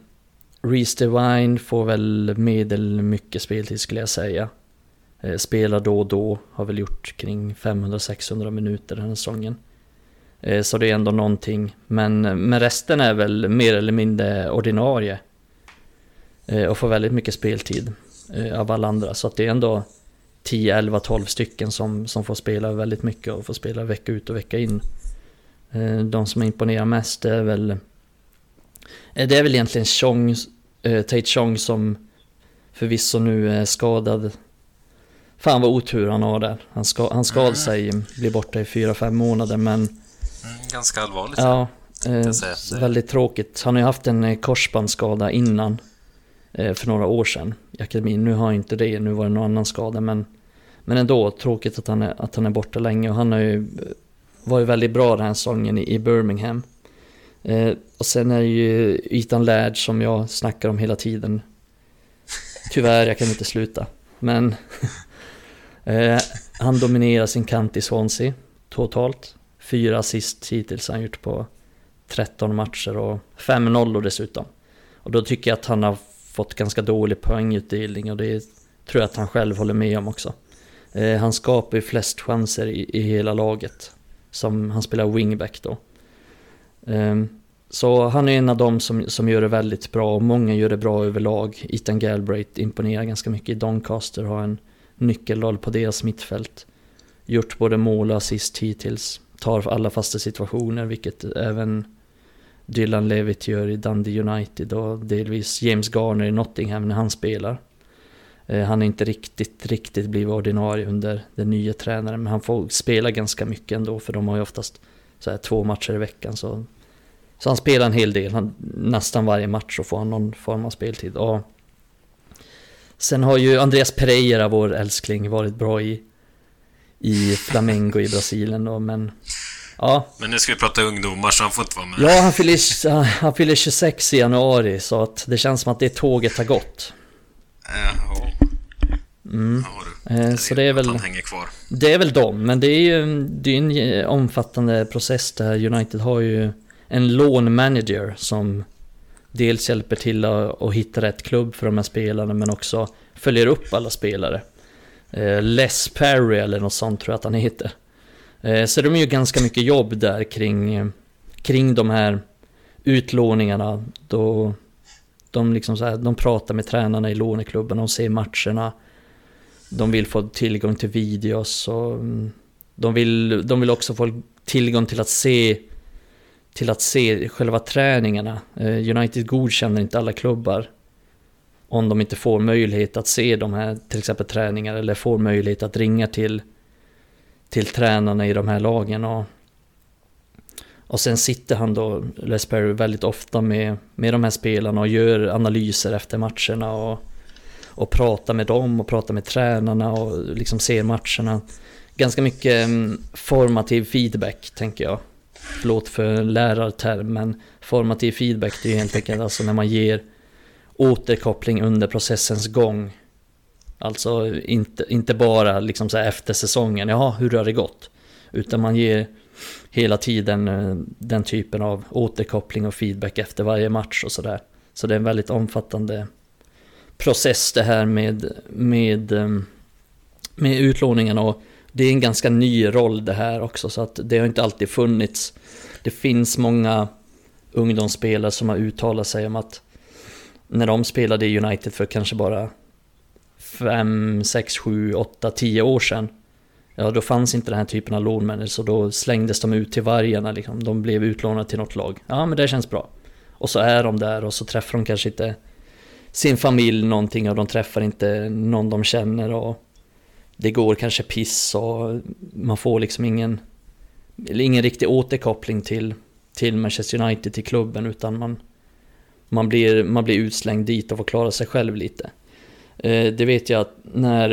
Reese Divine får väl medel mycket speltid skulle jag säga. Eh, spelar då och då, har väl gjort kring 500-600 minuter den här säsongen. Eh, så det är ändå någonting. Men, men resten är väl mer eller mindre ordinarie. Eh, och får väldigt mycket speltid av alla andra. Så att det är ändå 10, 11, 12 stycken som, som får spela väldigt mycket och får spela vecka ut och vecka in. De som imponerar mest är väl... Det är väl egentligen Chong, Tate Chong som förvisso nu är skadad Fan vad otur han har där. Han, ska, han skadade mm. sig, blir borta i 4-5 månader men... Mm, ganska allvarligt. Ja, eh, väldigt tråkigt. Han har ju haft en eh, korsbandsskada innan. Eh, för några år sedan i akademin. Nu har han inte det, nu var det någon annan skada men... Men ändå, tråkigt att han är, att han är borta länge och han har ju varit väldigt bra den här säsongen i, i Birmingham. Eh, och sen är det ju Ethan Laird som jag snackar om hela tiden. Tyvärr, jag kan inte sluta. Men Eh, han dominerar sin kant i Swansea totalt. Fyra assist hittills har han gjort på 13 matcher och 5 nollor dessutom. Och då tycker jag att han har fått ganska dålig poängutdelning och det tror jag att han själv håller med om också. Eh, han skapar ju flest chanser i, i hela laget. Som han spelar wingback då. Ehm, så han är en av dem som, som gör det väldigt bra och många gör det bra överlag. Ethan Galbraith imponerar ganska mycket. Doncaster har en nyckelroll på deras mittfält. Gjort både mål och assist hittills. Tar alla fasta situationer, vilket även Dylan Levitt gör i Dundee United och delvis James Garner i Nottingham när han spelar. Eh, han är inte riktigt, riktigt blivit ordinarie under den nya tränaren, men han får spela ganska mycket ändå, för de har ju oftast så här, två matcher i veckan. Så, så han spelar en hel del, han, nästan varje match så får han någon form av speltid. Och Sen har ju Andreas Pereira, vår älskling, varit bra i, i Flamengo i Brasilien då, men... Ja. Men nu ska vi prata ungdomar så han får inte vara med. Ja, han fyller, han fyller 26 i januari så att det känns som att det tåget har gått. Ja, Mm. Ja, så det är väl... Hänger kvar. Det är väl dem, men det är ju det är en omfattande process där. United har ju en lånmanager som dels hjälper till att, att hitta rätt klubb för de här spelarna men också följer upp alla spelare. Eh, Les Perry eller något sånt tror jag att han heter. Eh, så de gör ganska mycket jobb där kring, kring de här utlåningarna. Då de, liksom så här, de pratar med tränarna i låneklubben, de ser matcherna. De vill få tillgång till videos och mm, de vill, de vill också få tillgång till att se till att se själva träningarna. Eh, United godkänner inte alla klubbar om de inte får möjlighet att se de här till exempel träningar eller får möjlighet att ringa till, till tränarna i de här lagen. Och, och sen sitter han då, Les Perry, väldigt ofta med, med de här spelarna och gör analyser efter matcherna och, och pratar med dem och pratar med tränarna och liksom ser matcherna. Ganska mycket mm, formativ feedback tänker jag förlåt för lärartermen, formativ feedback det är helt enkelt alltså när man ger återkoppling under processens gång. Alltså inte, inte bara liksom så efter säsongen, jaha hur har det gått? Utan man ger hela tiden eh, den typen av återkoppling och feedback efter varje match och sådär. Så det är en väldigt omfattande process det här med, med, eh, med utlåningen och det är en ganska ny roll det här också så att det har inte alltid funnits. Det finns många ungdomsspelare som har uttalat sig om att när de spelade i United för kanske bara 5, 6, 7, 8, 10 år sedan Ja, då fanns inte den här typen av lånmänniskor så då slängdes de ut till vargarna liksom. De blev utlånade till något lag. Ja, men det känns bra. Och så är de där och så träffar de kanske inte sin familj någonting och de träffar inte någon de känner och det går kanske piss och man får liksom ingen, ingen riktig återkoppling till, till Manchester United, till klubben, utan man, man, blir, man blir utslängd dit och får klara sig själv lite. Eh, det vet jag att när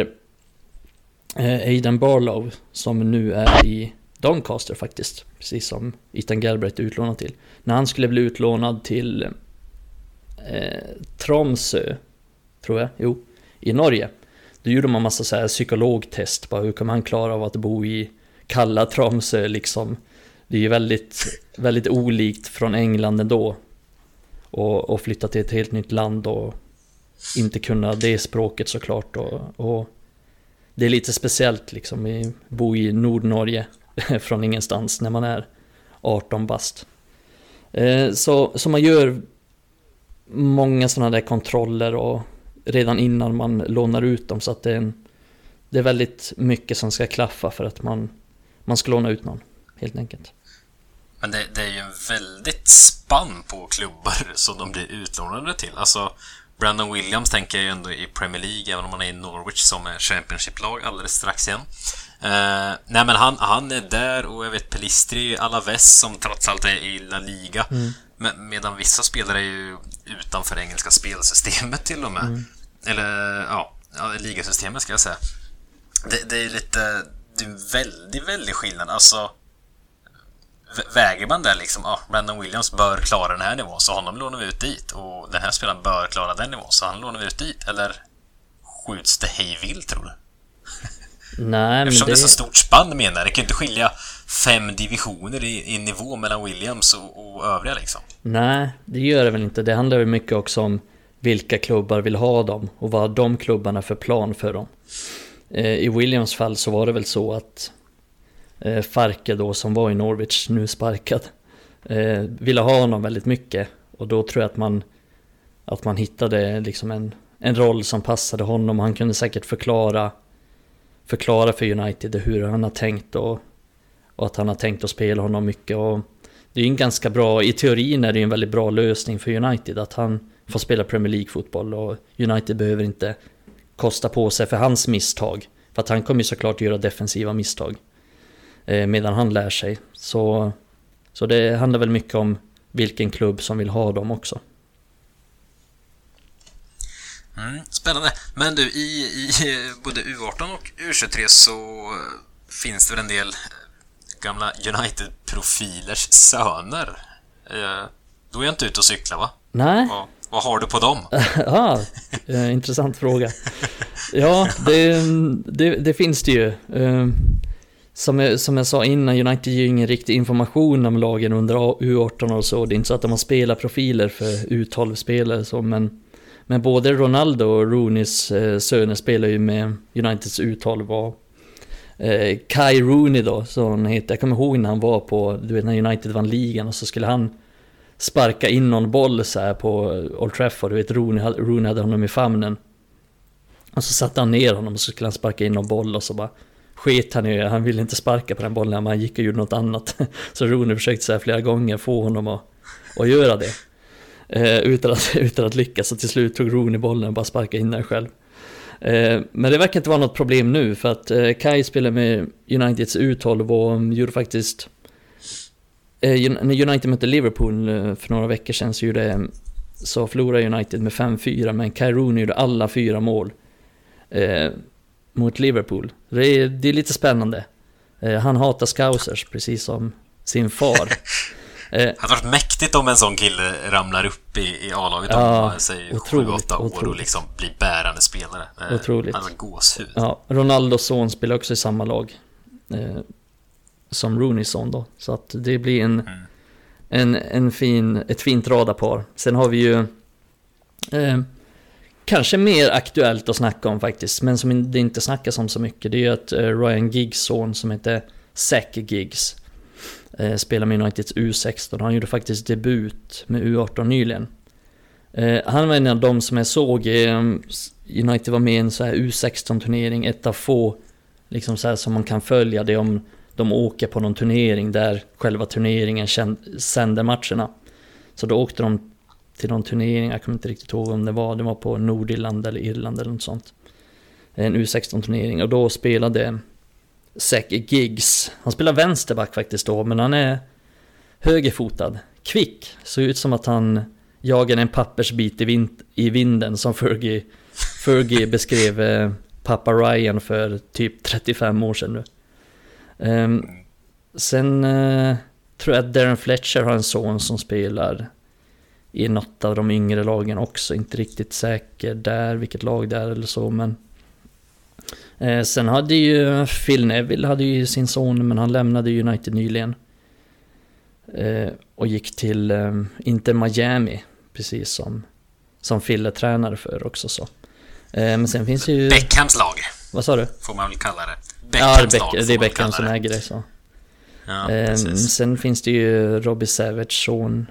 eh, Aidan Barlow, som nu är i Doncaster faktiskt, precis som Ethan Galbraith är utlånad till. När han skulle bli utlånad till eh, Tromsö, tror jag, jo, i Norge. Då gjorde man massa så här psykologtest, bara hur kan man klara av att bo i kalla Tromsö liksom. Det är ju väldigt, väldigt olikt från England ändå. Och, och flytta till ett helt nytt land och inte kunna det språket såklart. Och, och det är lite speciellt liksom, att bo i Nordnorge från ingenstans när man är 18 bast. Eh, så, så man gör många sådana där kontroller och redan innan man lånar ut dem så att det är, en, det är väldigt mycket som ska klaffa för att man, man ska låna ut någon helt enkelt. Men det, det är ju en väldigt spann på klubbar som de blir utlånade till. Alltså, Brandon Williams tänker jag ju ändå i Premier League, även om han är i Norwich som är Championship-lag alldeles strax igen. Uh, nej men han, han är där och jag vet Pelistri, Alaves som trots allt är i La Liga. Mm. Men, medan vissa spelare är ju utanför engelska spelsystemet till och med. Mm. Eller ja, ja, ligasystemet ska jag säga. Det, det är lite, det är en väldigt, väldigt skillnad. Alltså väger man det liksom, ah, Brandon Williams bör klara den här nivån, så honom lånar vi ut dit. Och den här spelaren bör klara den nivån, så han lånar vi ut dit. Eller skjuts det hej vilt, tror du? Nej, Eftersom men det... det är så stort spann menar jag. Det kan ju inte skilja fem divisioner i, i nivå mellan Williams och, och övriga liksom. Nej, det gör det väl inte. Det handlar väl mycket också om vilka klubbar vill ha dem och vad de klubbarna för plan för dem. Eh, I Williams fall så var det väl så att eh, Farke då som var i Norwich, nu sparkad, eh, ville ha honom väldigt mycket. Och då tror jag att man, att man hittade liksom en, en roll som passade honom. Han kunde säkert förklara, förklara för United hur han har tänkt och, och att han har tänkt att spela honom mycket. Och det är ju en ganska bra, i teorin är det ju en väldigt bra lösning för United att han får spela Premier League-fotboll och United behöver inte kosta på sig för hans misstag. För att han kommer ju såklart göra defensiva misstag. Eh, medan han lär sig. Så, så det handlar väl mycket om vilken klubb som vill ha dem också. Mm, spännande. Men du, i, i både U18 och U23 så finns det väl en del gamla United-profilers söner? Eh, då är jag inte ute och cyklar va? Nej. Vad, vad har du på dem? ah, intressant fråga. Ja, det, det, det, finns det ju. Eh, som jag, som jag sa innan, United ger ju ingen riktig information om lagen under U18 och så. Det är inte så att de har spelarprofiler för U12-spelare så, men, men både Ronaldo och Rooneys söner spelar ju med Uniteds U12 och eh, Kai Rooney då, som han heter. Jag kommer ihåg när han var på, du vet när United vann ligan och så skulle han sparka in någon boll så här på Old Trafford. Du vet Rooney, Rooney hade honom i famnen. Och så satte han ner honom och så skulle han sparka in någon boll och så bara sket han i Han ville inte sparka på den bollen, men han gick och gjorde något annat. Så Rooney försökte så här flera gånger få honom att, att göra det. Eh, utan, att, utan att lyckas, så till slut tog Rooney bollen och bara sparkade in den själv. Eh, men det verkar inte vara något problem nu, för att eh, Kai spelar med Uniteds U12 och gjorde faktiskt... Eh, när United mötte Liverpool för några veckor sedan så, gjorde, så förlorade United med 5-4, men Kai Rooney gjorde alla fyra mål. Mot Liverpool. Det är, det är lite spännande. Han hatar scousers, precis som sin far. Eh, det hade varit mäktigt om en sån kille ramlar upp i, i A-laget ja, om säg 7-8 år och liksom blir bärande spelare. Eh, otroligt. Han gåshud. Ja, Ronaldos son spelar också i samma lag. Eh, som Rooneys son då. Så att det blir en, mm. en, en fin, ett fint radarpar. Sen har vi ju eh, kanske mer aktuellt att snacka om faktiskt, men som det inte snackas om så mycket, det är ju att eh, Ryan Giggs son som heter Zach Giggs eh, spelar med Uniteds U16. Han gjorde faktiskt debut med U18 nyligen. Eh, han var en av de som jag såg, eh, United var med i en så här U16-turnering, ett av få liksom så här som man kan följa det om de åker på någon turnering där själva turneringen sänder matcherna. Så då åkte de till någon turnering, jag kommer inte riktigt ihåg om det var, det var på Nordirland eller Irland eller något sånt. En U16-turnering och då spelade Zack Giggs, han spelar vänsterback faktiskt då, men han är högerfotad, kvick, såg ut som att han jagade en pappersbit i, vind, i vinden som Fergie, Fergie beskrev eh, pappa Ryan för typ 35 år sedan nu. Um, sen uh, tror jag att Darren Fletcher har en son som spelar i något av de yngre lagen också. Inte riktigt säker där, vilket lag det är eller så, men... Eh, sen hade ju Phil Neville hade ju sin son, men han lämnade United nyligen. Eh, och gick till eh, Inter Miami, precis som, som Phil är tränare för också så. Eh, men sen finns ju... Beckhams lag. Vad sa du? Får man väl kalla det. Beckhams ja, Beck, det är Beckham som äger det så. Ja, eh, sen finns det ju Robbie Savage son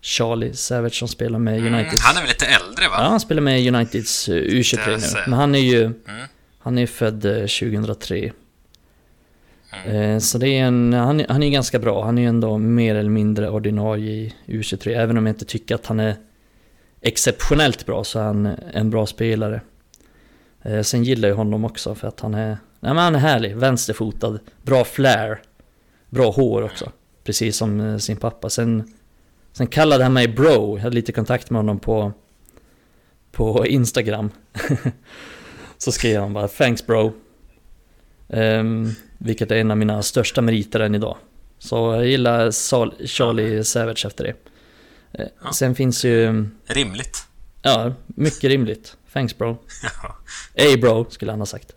Charlie Savage som spelar med United. Mm, han är väl lite äldre va? Ja, han spelar med Uniteds eh, U23 nu. Men han är ju... Mm. Han är född 2003. Mm. Eh, så det är en... Han, han är ganska bra. Han är ändå mer eller mindre ordinarie i U23. Även om jag inte tycker att han är exceptionellt bra så är han en bra spelare. Eh, sen gillar jag honom också för att han är... Nej men han är härlig, vänsterfotad, bra flair. Bra hår också. Precis som sin pappa. Sen Sen kallade han mig bro, jag hade lite kontakt med honom på, på Instagram. så skrev han bara 'Thanks bro' um, Vilket är en av mina största meriter än idag. Så jag gillar Charlie Savage efter det. Uh, ja. Sen finns ju... Rimligt. Ja, mycket rimligt. Thanks bro. Hey bro, skulle han ha sagt.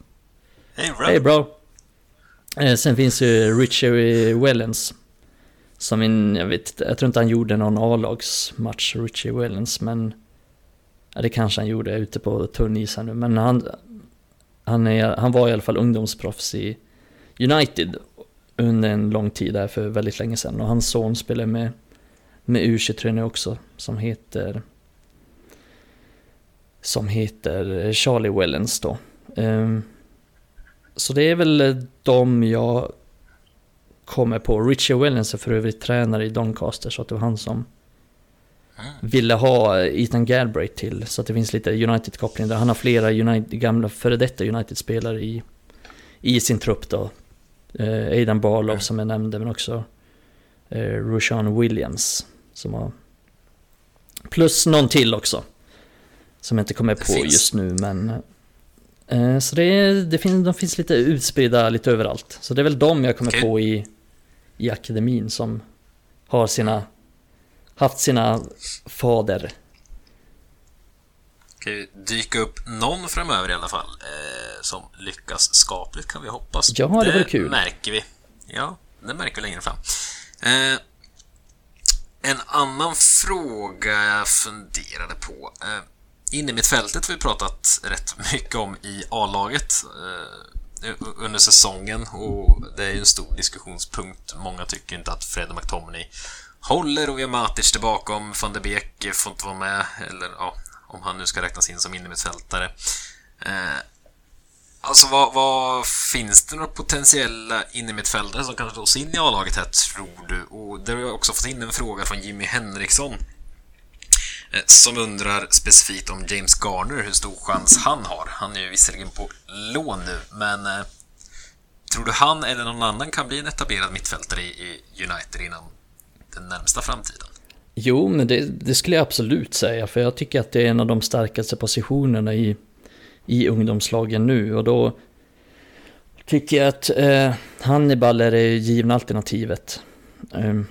Hey bro. Hey bro. Uh, sen finns ju Richie Wellens. Som en, jag vet jag tror inte han gjorde någon A-lagsmatch, Richie Wellens, men... Ja, det kanske han gjorde ute på tunn is här nu, men han... Han, är, han var i alla fall ungdomsproffs i United under en lång tid där för väldigt länge sedan. Och hans son spelar med, med U23 nu också, som heter... Som heter Charlie Wellens då. Um, så det är väl de jag kommer på. Richie Wellens är för övrigt tränare i Doncaster så att det var han som ville ha Ethan Galbraith till. Så att det finns lite United-koppling där. Han har flera United, gamla före detta United-spelare i, i sin trupp då. Eh, Aidan Barlow mm. som jag nämnde men också eh, Rushan Williams som har... Plus någon till också. Som jag inte kommer på just nu men... Eh, så det, det finns, de finns lite utspridda lite överallt. Så det är väl de jag kommer okay. på i, i akademin som har sina, haft sina fader. Kan ju dyka upp någon framöver i alla fall eh, som lyckas skapligt kan vi hoppas. Ja, det, det vore kul. märker vi. Ja, det märker vi längre fram. Eh, en annan fråga jag funderade på. Eh, inne mitt fältet har vi pratat rätt mycket om i A-laget. Eh, under säsongen och det är ju en stor diskussionspunkt. Många tycker inte att Fred McTominay håller och vi har Matic där bakom. Van de Beek får inte vara med, eller ja, om han nu ska räknas in som innermittfältare. Eh, alltså, vad, vad, finns det några potentiella innermittfältare som kan slås in i A-laget här, tror du? Och där har jag också fått in en fråga från Jimmy Henriksson Eh, som undrar specifikt om James Garner, hur stor chans han har. Han är ju visserligen på lån nu, men eh, tror du han eller någon annan kan bli en etablerad mittfältare i, United innan? Den närmsta framtiden? Jo, men det, det, skulle jag absolut säga, för jag tycker att det är en av de starkaste positionerna i, i ungdomslagen nu och då tycker jag att eh, Hannibal är det givna alternativet. Eh,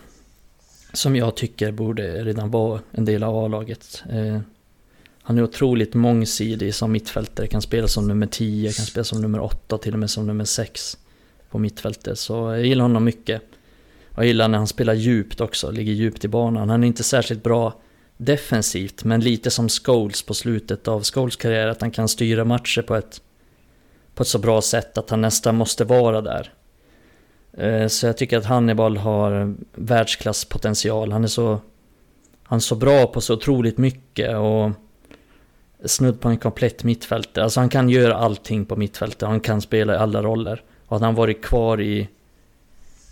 som jag tycker borde redan vara en del av A-laget. Eh, han är otroligt mångsidig som mittfältare, kan spela som nummer 10, kan spela som nummer 8, till och med som nummer 6 på mittfältet. Så jag gillar honom mycket. Jag gillar när han spelar djupt också, ligger djupt i banan. Han är inte särskilt bra defensivt, men lite som Scholes på slutet av Scholes karriär, att han kan styra matcher på ett, på ett så bra sätt att han nästan måste vara där. Eh, så jag tycker att Hannibal har världsklasspotential. Han är så, han är så bra på så otroligt mycket och snudd på en komplett mittfältare. Alltså han kan göra allting på mittfältet. Han kan spela i alla roller. Och att han varit kvar i,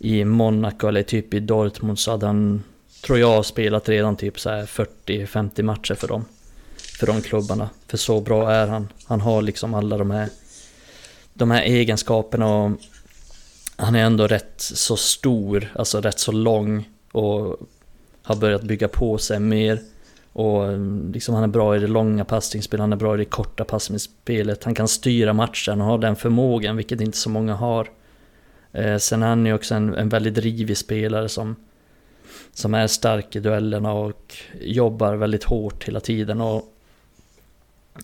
i Monaco eller typ i Dortmund så hade han, tror jag, spelat redan typ så 40-50 matcher för dem. För de klubbarna. För så bra är han. Han har liksom alla de här, de här egenskaperna och han är ändå rätt så stor, alltså rätt så lång och har börjat bygga på sig mer. Och mm, liksom han är bra i det långa passningsspelet, han är bra i det korta passningsspelet. Han kan styra matchen och har den förmågan, vilket inte så många har. Eh, sen är han ju också en, en väldigt drivig spelare som som är stark i duellerna och jobbar väldigt hårt hela tiden och,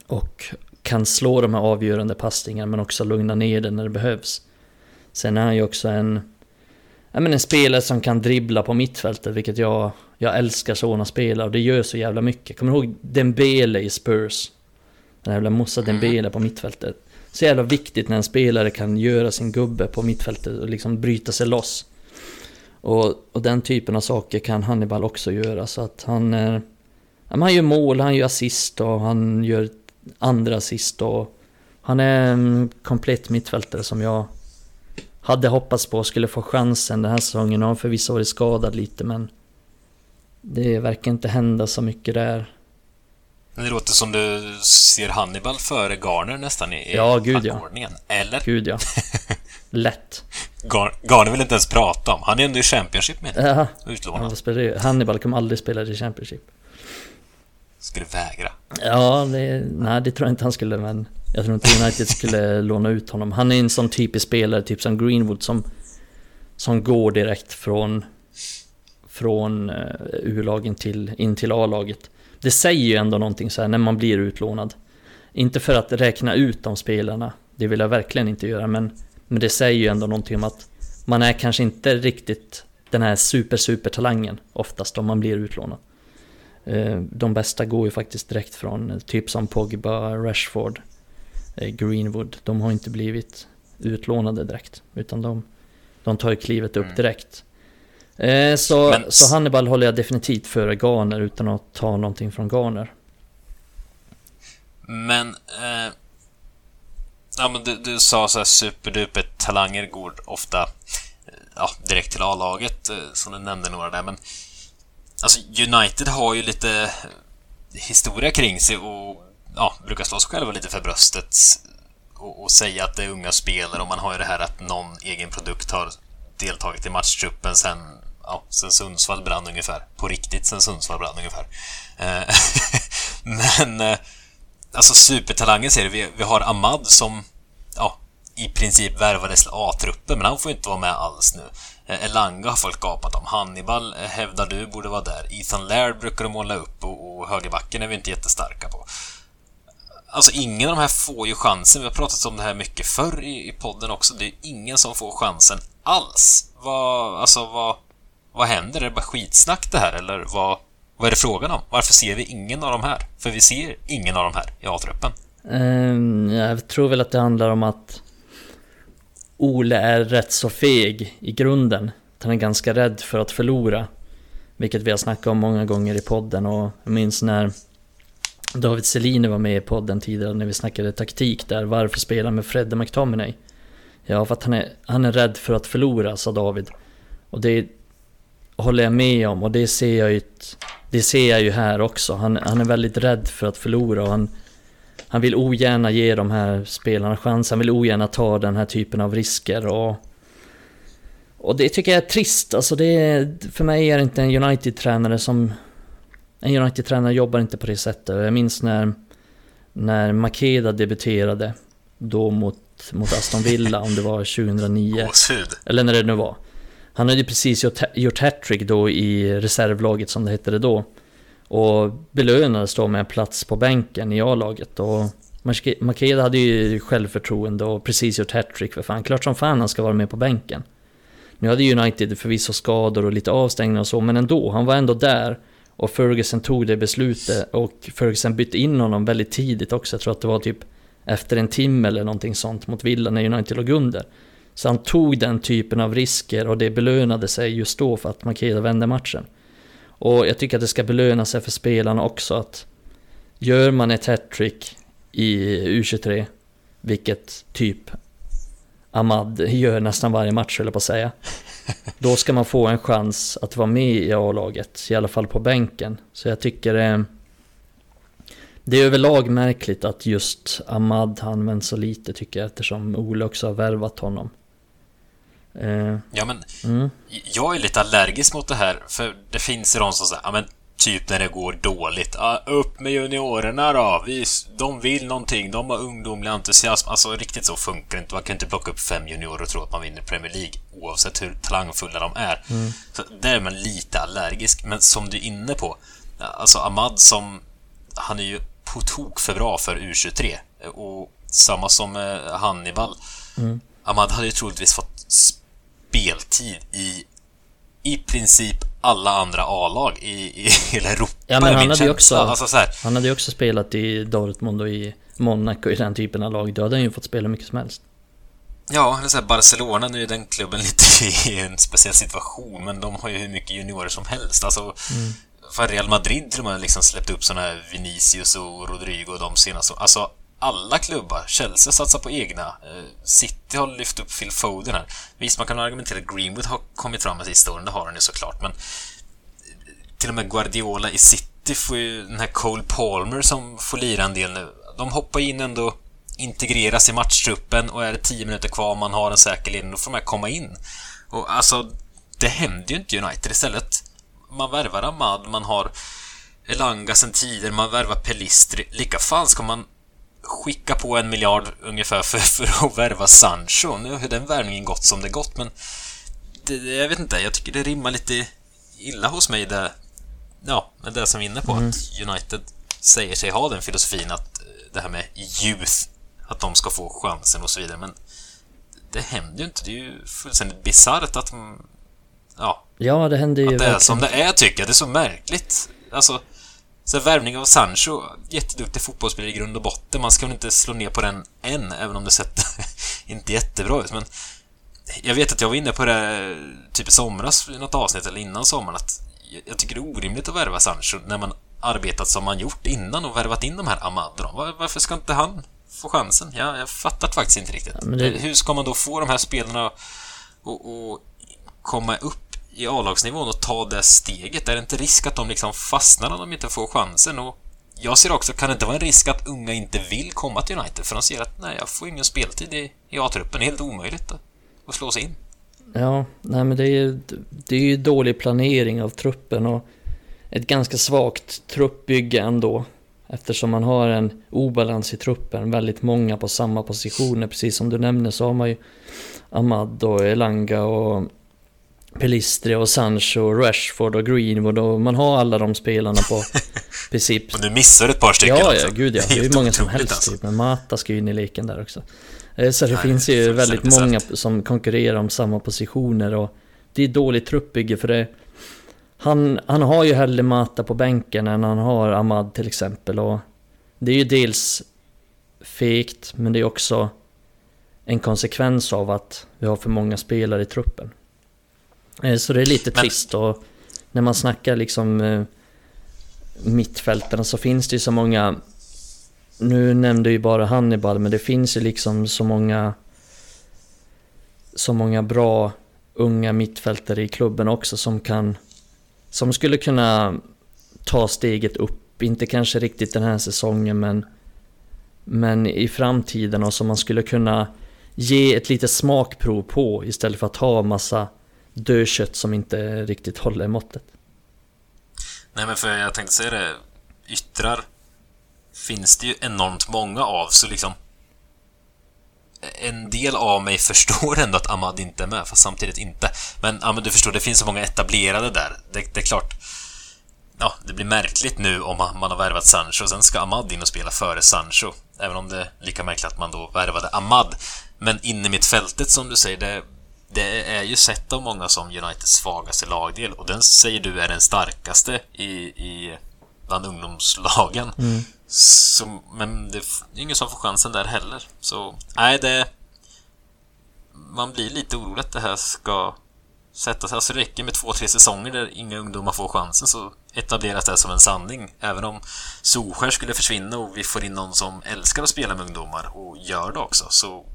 och kan slå de här avgörande passningarna men också lugna ner det när det behövs. Sen är han ju också en, ja, men en spelare som kan dribbla på mittfältet, vilket jag, jag älskar sådana spelare och det gör så jävla mycket. Kommer du ihåg Dembele i Spurs? Den jävla Moussa mm. Dembele på mittfältet. Så jävla viktigt när en spelare kan göra sin gubbe på mittfältet och liksom bryta sig loss. Och, och den typen av saker kan Hannibal också göra så att han... Eh, är... han gör mål, han gör assist och han gör andra assist och... Han är en komplett mittfältare som jag hade hoppats på skulle få chansen den här säsongen. Han har förvisso varit skadad lite men... Det verkar inte hända så mycket där. Det låter som du ser Hannibal före Garner nästan i ja, gud ja. Eller? Gud ja. Lätt. Gar Garner vill inte ens prata om. Han är ändå i Championship med ja. Utlånad. Hannibal kommer aldrig spela i Championship. Skulle vägra. Ja, det, nej det tror jag inte han skulle men jag tror inte United skulle låna ut honom. Han är en sån typisk spelare, typ som Greenwood som Som går direkt från Från uh, U-lagen till, in till A-laget. Det säger ju ändå någonting så här när man blir utlånad. Inte för att räkna ut de spelarna, det vill jag verkligen inte göra, men, men det säger ju ändå någonting om att man är kanske inte riktigt den här super super talangen oftast om man blir utlånad. Eh, de bästa går ju faktiskt direkt från typ som Pogba, Rashford, eh, Greenwood. De har inte blivit utlånade direkt, utan de, de tar klivet upp mm. direkt. Eh, så, men... så Hannibal håller jag definitivt före Garner utan att ta någonting från Garner. Men... Eh, ja, men du, du sa så här superduper talanger går ofta ja, direkt till A-laget, eh, som du nämnde några där, men... Alltså, United har ju lite historia kring sig och ja, brukar slå sig själva lite för bröstet och, och säga att det är unga spelare och man har ju det här att någon egen produkt har deltagit i matchtruppen sen ja, sen Sundsvall brann ungefär. På riktigt sen Sundsvall brann ungefär. Eh, men eh, alltså supertalanger ser du. Vi, vi har Ahmad som ja, i princip värvades till A-truppen, men han får inte vara med alls nu. Eh, Elanga har folk gapat om. Hannibal eh, hävdar du borde vara där. Ethan Laird brukar de måla upp och, och högerbacken är vi inte jättestarka på. Alltså ingen av de här får ju chansen. Vi har pratat om det här mycket förr i, i podden också. Det är ingen som får chansen alls. Vad, alltså vad, vad händer? Är det bara skitsnack det här eller vad, vad är det frågan om? Varför ser vi ingen av de här? För vi ser ingen av de här i A-truppen. Um, jag tror väl att det handlar om att Ole är rätt så feg i grunden. Han är ganska rädd för att förlora. Vilket vi har snackat om många gånger i podden och jag minns när David Seline var med i podden tidigare när vi snackade taktik där. Varför spela med Fredde McTominay? Ja, för att han är, han är rädd för att förlora, sa David. Och det, håller jag med om och det ser jag ju, det ser jag ju här också. Han, han är väldigt rädd för att förlora och han, han vill ogärna ge de här spelarna chans. Han vill ogärna ta den här typen av risker och och det tycker jag är trist. Alltså det för mig är det inte en United-tränare som... En United-tränare jobbar inte på det sättet. Jag minns när, när Makeda debuterade då mot, mot Aston Villa, om det var 2009. Gåshud. Eller när det nu var. Han hade ju precis gjort hattrick då i reservlaget som det hette då. Och belönades då med en plats på bänken i A-laget. Och Makeda hade ju självförtroende och precis gjort hattrick för fan. Klart som fan han ska vara med på bänken. Nu hade United förvisso skador och lite avstängningar och så, men ändå. Han var ändå där. Och Ferguson tog det beslutet och Ferguson bytte in honom väldigt tidigt också. Jag tror att det var typ efter en timme eller någonting sånt mot Villa när United låg under. Så han tog den typen av risker och det belönade sig just då för att Makeda vände matchen. Och jag tycker att det ska belöna sig för spelarna också att gör man ett hattrick i U23, vilket typ Ahmad gör nästan varje match, eller på att säga. Då ska man få en chans att vara med i A-laget, i alla fall på bänken. Så jag tycker det, det är överlag märkligt att just Ahmad används så lite tycker jag, eftersom Ole också har värvat honom. Uh, ja, men mm. jag är lite allergisk mot det här, för det finns ju de som säger ja, men typ när det går dåligt. Ah, upp med juniorerna då! Vi, de vill någonting, de har ungdomlig entusiasm. Alltså riktigt så funkar det inte. Man kan inte plocka upp fem juniorer och tro att man vinner Premier League oavsett hur talangfulla de är. Mm. Så där är man lite allergisk. Men som du är inne på, alltså Ahmad som... Han är ju på tok för bra för U23. Och samma som Hannibal. Mm. Ahmad hade ju troligtvis fått speltid i i princip alla andra A-lag i, i hela Europa. Ja, men han hade, ju också, alltså, han hade ju också spelat i Dortmund och i Monaco i den typen av lag. Då hade han ju fått spela mycket som helst. Ja, eller så här, Barcelona, nu är den klubben lite i en speciell situation, men de har ju hur mycket juniorer som helst. Alltså, mm. Real Madrid till och med liksom släppt upp sådana här Vinicius och Rodrigo och de senaste. Alltså, alla klubbar. Chelsea satsar på egna. Eh, City har lyft upp Phil Foden här. Visst, man kan argumentera att Greenwood har kommit fram de sista åren, det har han ju såklart, men eh, till och med Guardiola i City får ju den här Cole Palmer som får lira en del nu. De hoppar in ändå, integreras i matchtruppen och är det 10 minuter kvar man har en säker ledning, då får de här komma in. Och alltså, det händer ju inte United istället. Man värvar Ahmad, man har Elanga sen tidigare, man värvar Pelistri. Lika fan ska man skicka på en miljard ungefär för, för att värva Sancho. Nu har den värvningen gått som det gått, men det, jag vet inte, jag tycker det rimmar lite illa hos mig det, ja, med det som vi är inne på, mm. att United säger sig ha den filosofin att eh, det här med youth, att de ska få chansen och så vidare, men det händer ju inte. Det är ju fullständigt bisarrt att, ja, ja det händer ju att det är som det är, tycker jag. Det är så märkligt. Alltså, så värvning av Sancho, jätteduktig fotbollsspelare i grund och botten. Man ska väl inte slå ner på den än, även om det sett inte jättebra ut. Men jag vet att jag var inne på det typ i somras i något avsnitt, eller innan sommaren, att jag tycker det är orimligt att värva Sancho när man arbetat som man gjort innan och värvat in de här Amadron. Varför ska inte han få chansen? Ja, jag fattar faktiskt inte riktigt. Ja, det... Hur ska man då få de här spelarna att komma upp i A-lagsnivån och ta det steget? Är det inte risk att de liksom fastnar om de inte får chansen? Och jag ser också, kan det inte vara en risk att unga inte vill komma till United för de ser att nej, jag får ingen speltid i, i A-truppen. Det är helt omöjligt att slå sig in. Ja, nej men det är ju det är ju dålig planering av truppen och ett ganska svagt truppbygge ändå. Eftersom man har en obalans i truppen, väldigt många på samma positioner. Precis som du nämner så har man ju Ahmad och Elanga och Pelistri och Sancho och Rashford och Greenwood och man har alla de spelarna på princip... Och du missar ett par stycken Ja, ja, gud ja. Det är ju många som helst alltså. typ. Men Mata ska ju in i leken där också. Eh, så det Nej, finns ju väldigt många som konkurrerar om samma positioner och det är dåligt truppbygge för det... Han, han har ju hellre Mata på bänken än han har Ahmad till exempel och... Det är ju dels fegt, men det är också en konsekvens av att vi har för många spelare i truppen. Eh, så det är lite trist och när man snackar liksom eh, mittfälten så finns det ju så många Nu nämnde ju bara Hannibal men det finns ju liksom så många Så många bra unga mittfältare i klubben också som kan Som skulle kunna ta steget upp, inte kanske riktigt den här säsongen men Men i framtiden och som man skulle kunna ge ett litet smakprov på istället för att ha massa dödkött som inte riktigt håller måttet. Nej men för jag tänkte säga det, yttrar finns det ju enormt många av, så liksom en del av mig förstår ändå att Ahmad inte är med, fast samtidigt inte. Men, ja, men du förstår, det finns så många etablerade där. Det, det, är klart, ja, det blir märkligt nu om man har värvat Sancho, och sen ska Ahmad in och spela före Sancho. Även om det är lika märkligt att man då värvade Ahmad. Men inne mitt fältet, som du säger, det, det är ju sett av många som Uniteds svagaste lagdel och den säger du är den starkaste i, i bland ungdomslagen. Mm. Så, men det är ingen som får chansen där heller. Så nej, det... Man blir lite orolig att det här ska sätta sig. Alltså det räcker med två, tre säsonger där inga ungdomar får chansen så etableras det som en sanning. Även om Solskär skulle försvinna och vi får in någon som älskar att spela med ungdomar och gör det också så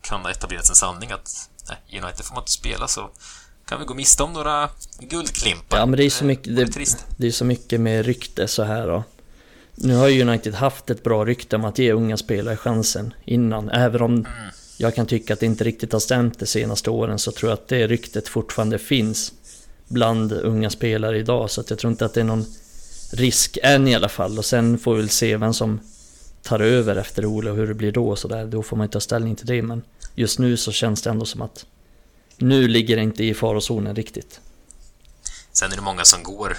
kan det etableras en sanning att nej, United får man inte spela så kan vi gå miste om några guldklimpar. Ja men det är så mycket, det, det, det är så mycket med rykte så här då. Nu har ju United haft ett bra rykte om att ge unga spelare chansen innan. Även om mm. jag kan tycka att det inte riktigt har stämt de senaste åren så tror jag att det ryktet fortfarande finns bland unga spelare idag. Så att jag tror inte att det är någon risk än i alla fall. Och sen får vi väl se vem som tar över efter Ole och hur det blir då och sådär. Då får man ta ställning till det. Men just nu så känns det ändå som att nu ligger det inte i farozonen riktigt. Sen är det många som går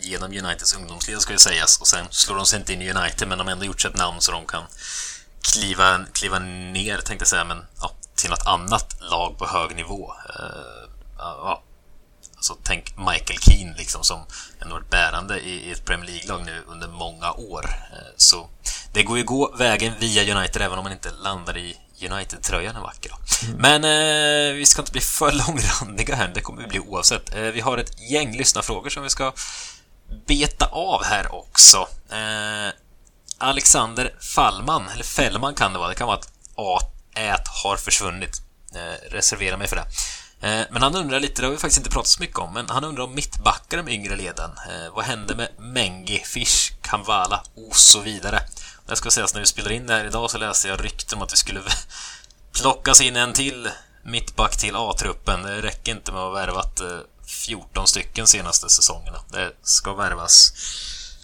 genom Uniteds ungdomsled ska ju sägas och sen slår de sig inte in i United men de har ändå gjort sig ett namn så de kan kliva, kliva ner tänkte jag säga men ja, till något annat lag på hög nivå. Uh, ja, Alltså tänk Michael Keane liksom som ändå varit bärande i ett Premier League-lag nu under många år. Eh, så det går ju gå vägen via United även om man inte landar i United-tröjan är vacker. Mm. Men eh, vi ska inte bli för långrandiga här, det kommer vi bli oavsett. Eh, vi har ett gäng lyssnarfrågor som vi ska beta av här också. Eh, Alexander Fallman, eller Fällman kan det vara, det kan vara att A ät har försvunnit. Eh, reservera mig för det. Eh, men han undrar lite, det har vi faktiskt inte pratat så mycket om, men han undrar om mittbackar de yngre leden. Eh, vad hände med Mengi, Fish, Kamvala och så vidare? Jag ska säga att när vi spelar in det här idag så läste jag rykten om att vi skulle plockas in en till mittback till A-truppen. Det räcker inte med att ha värvat 14 stycken senaste säsongerna. Det ska värvas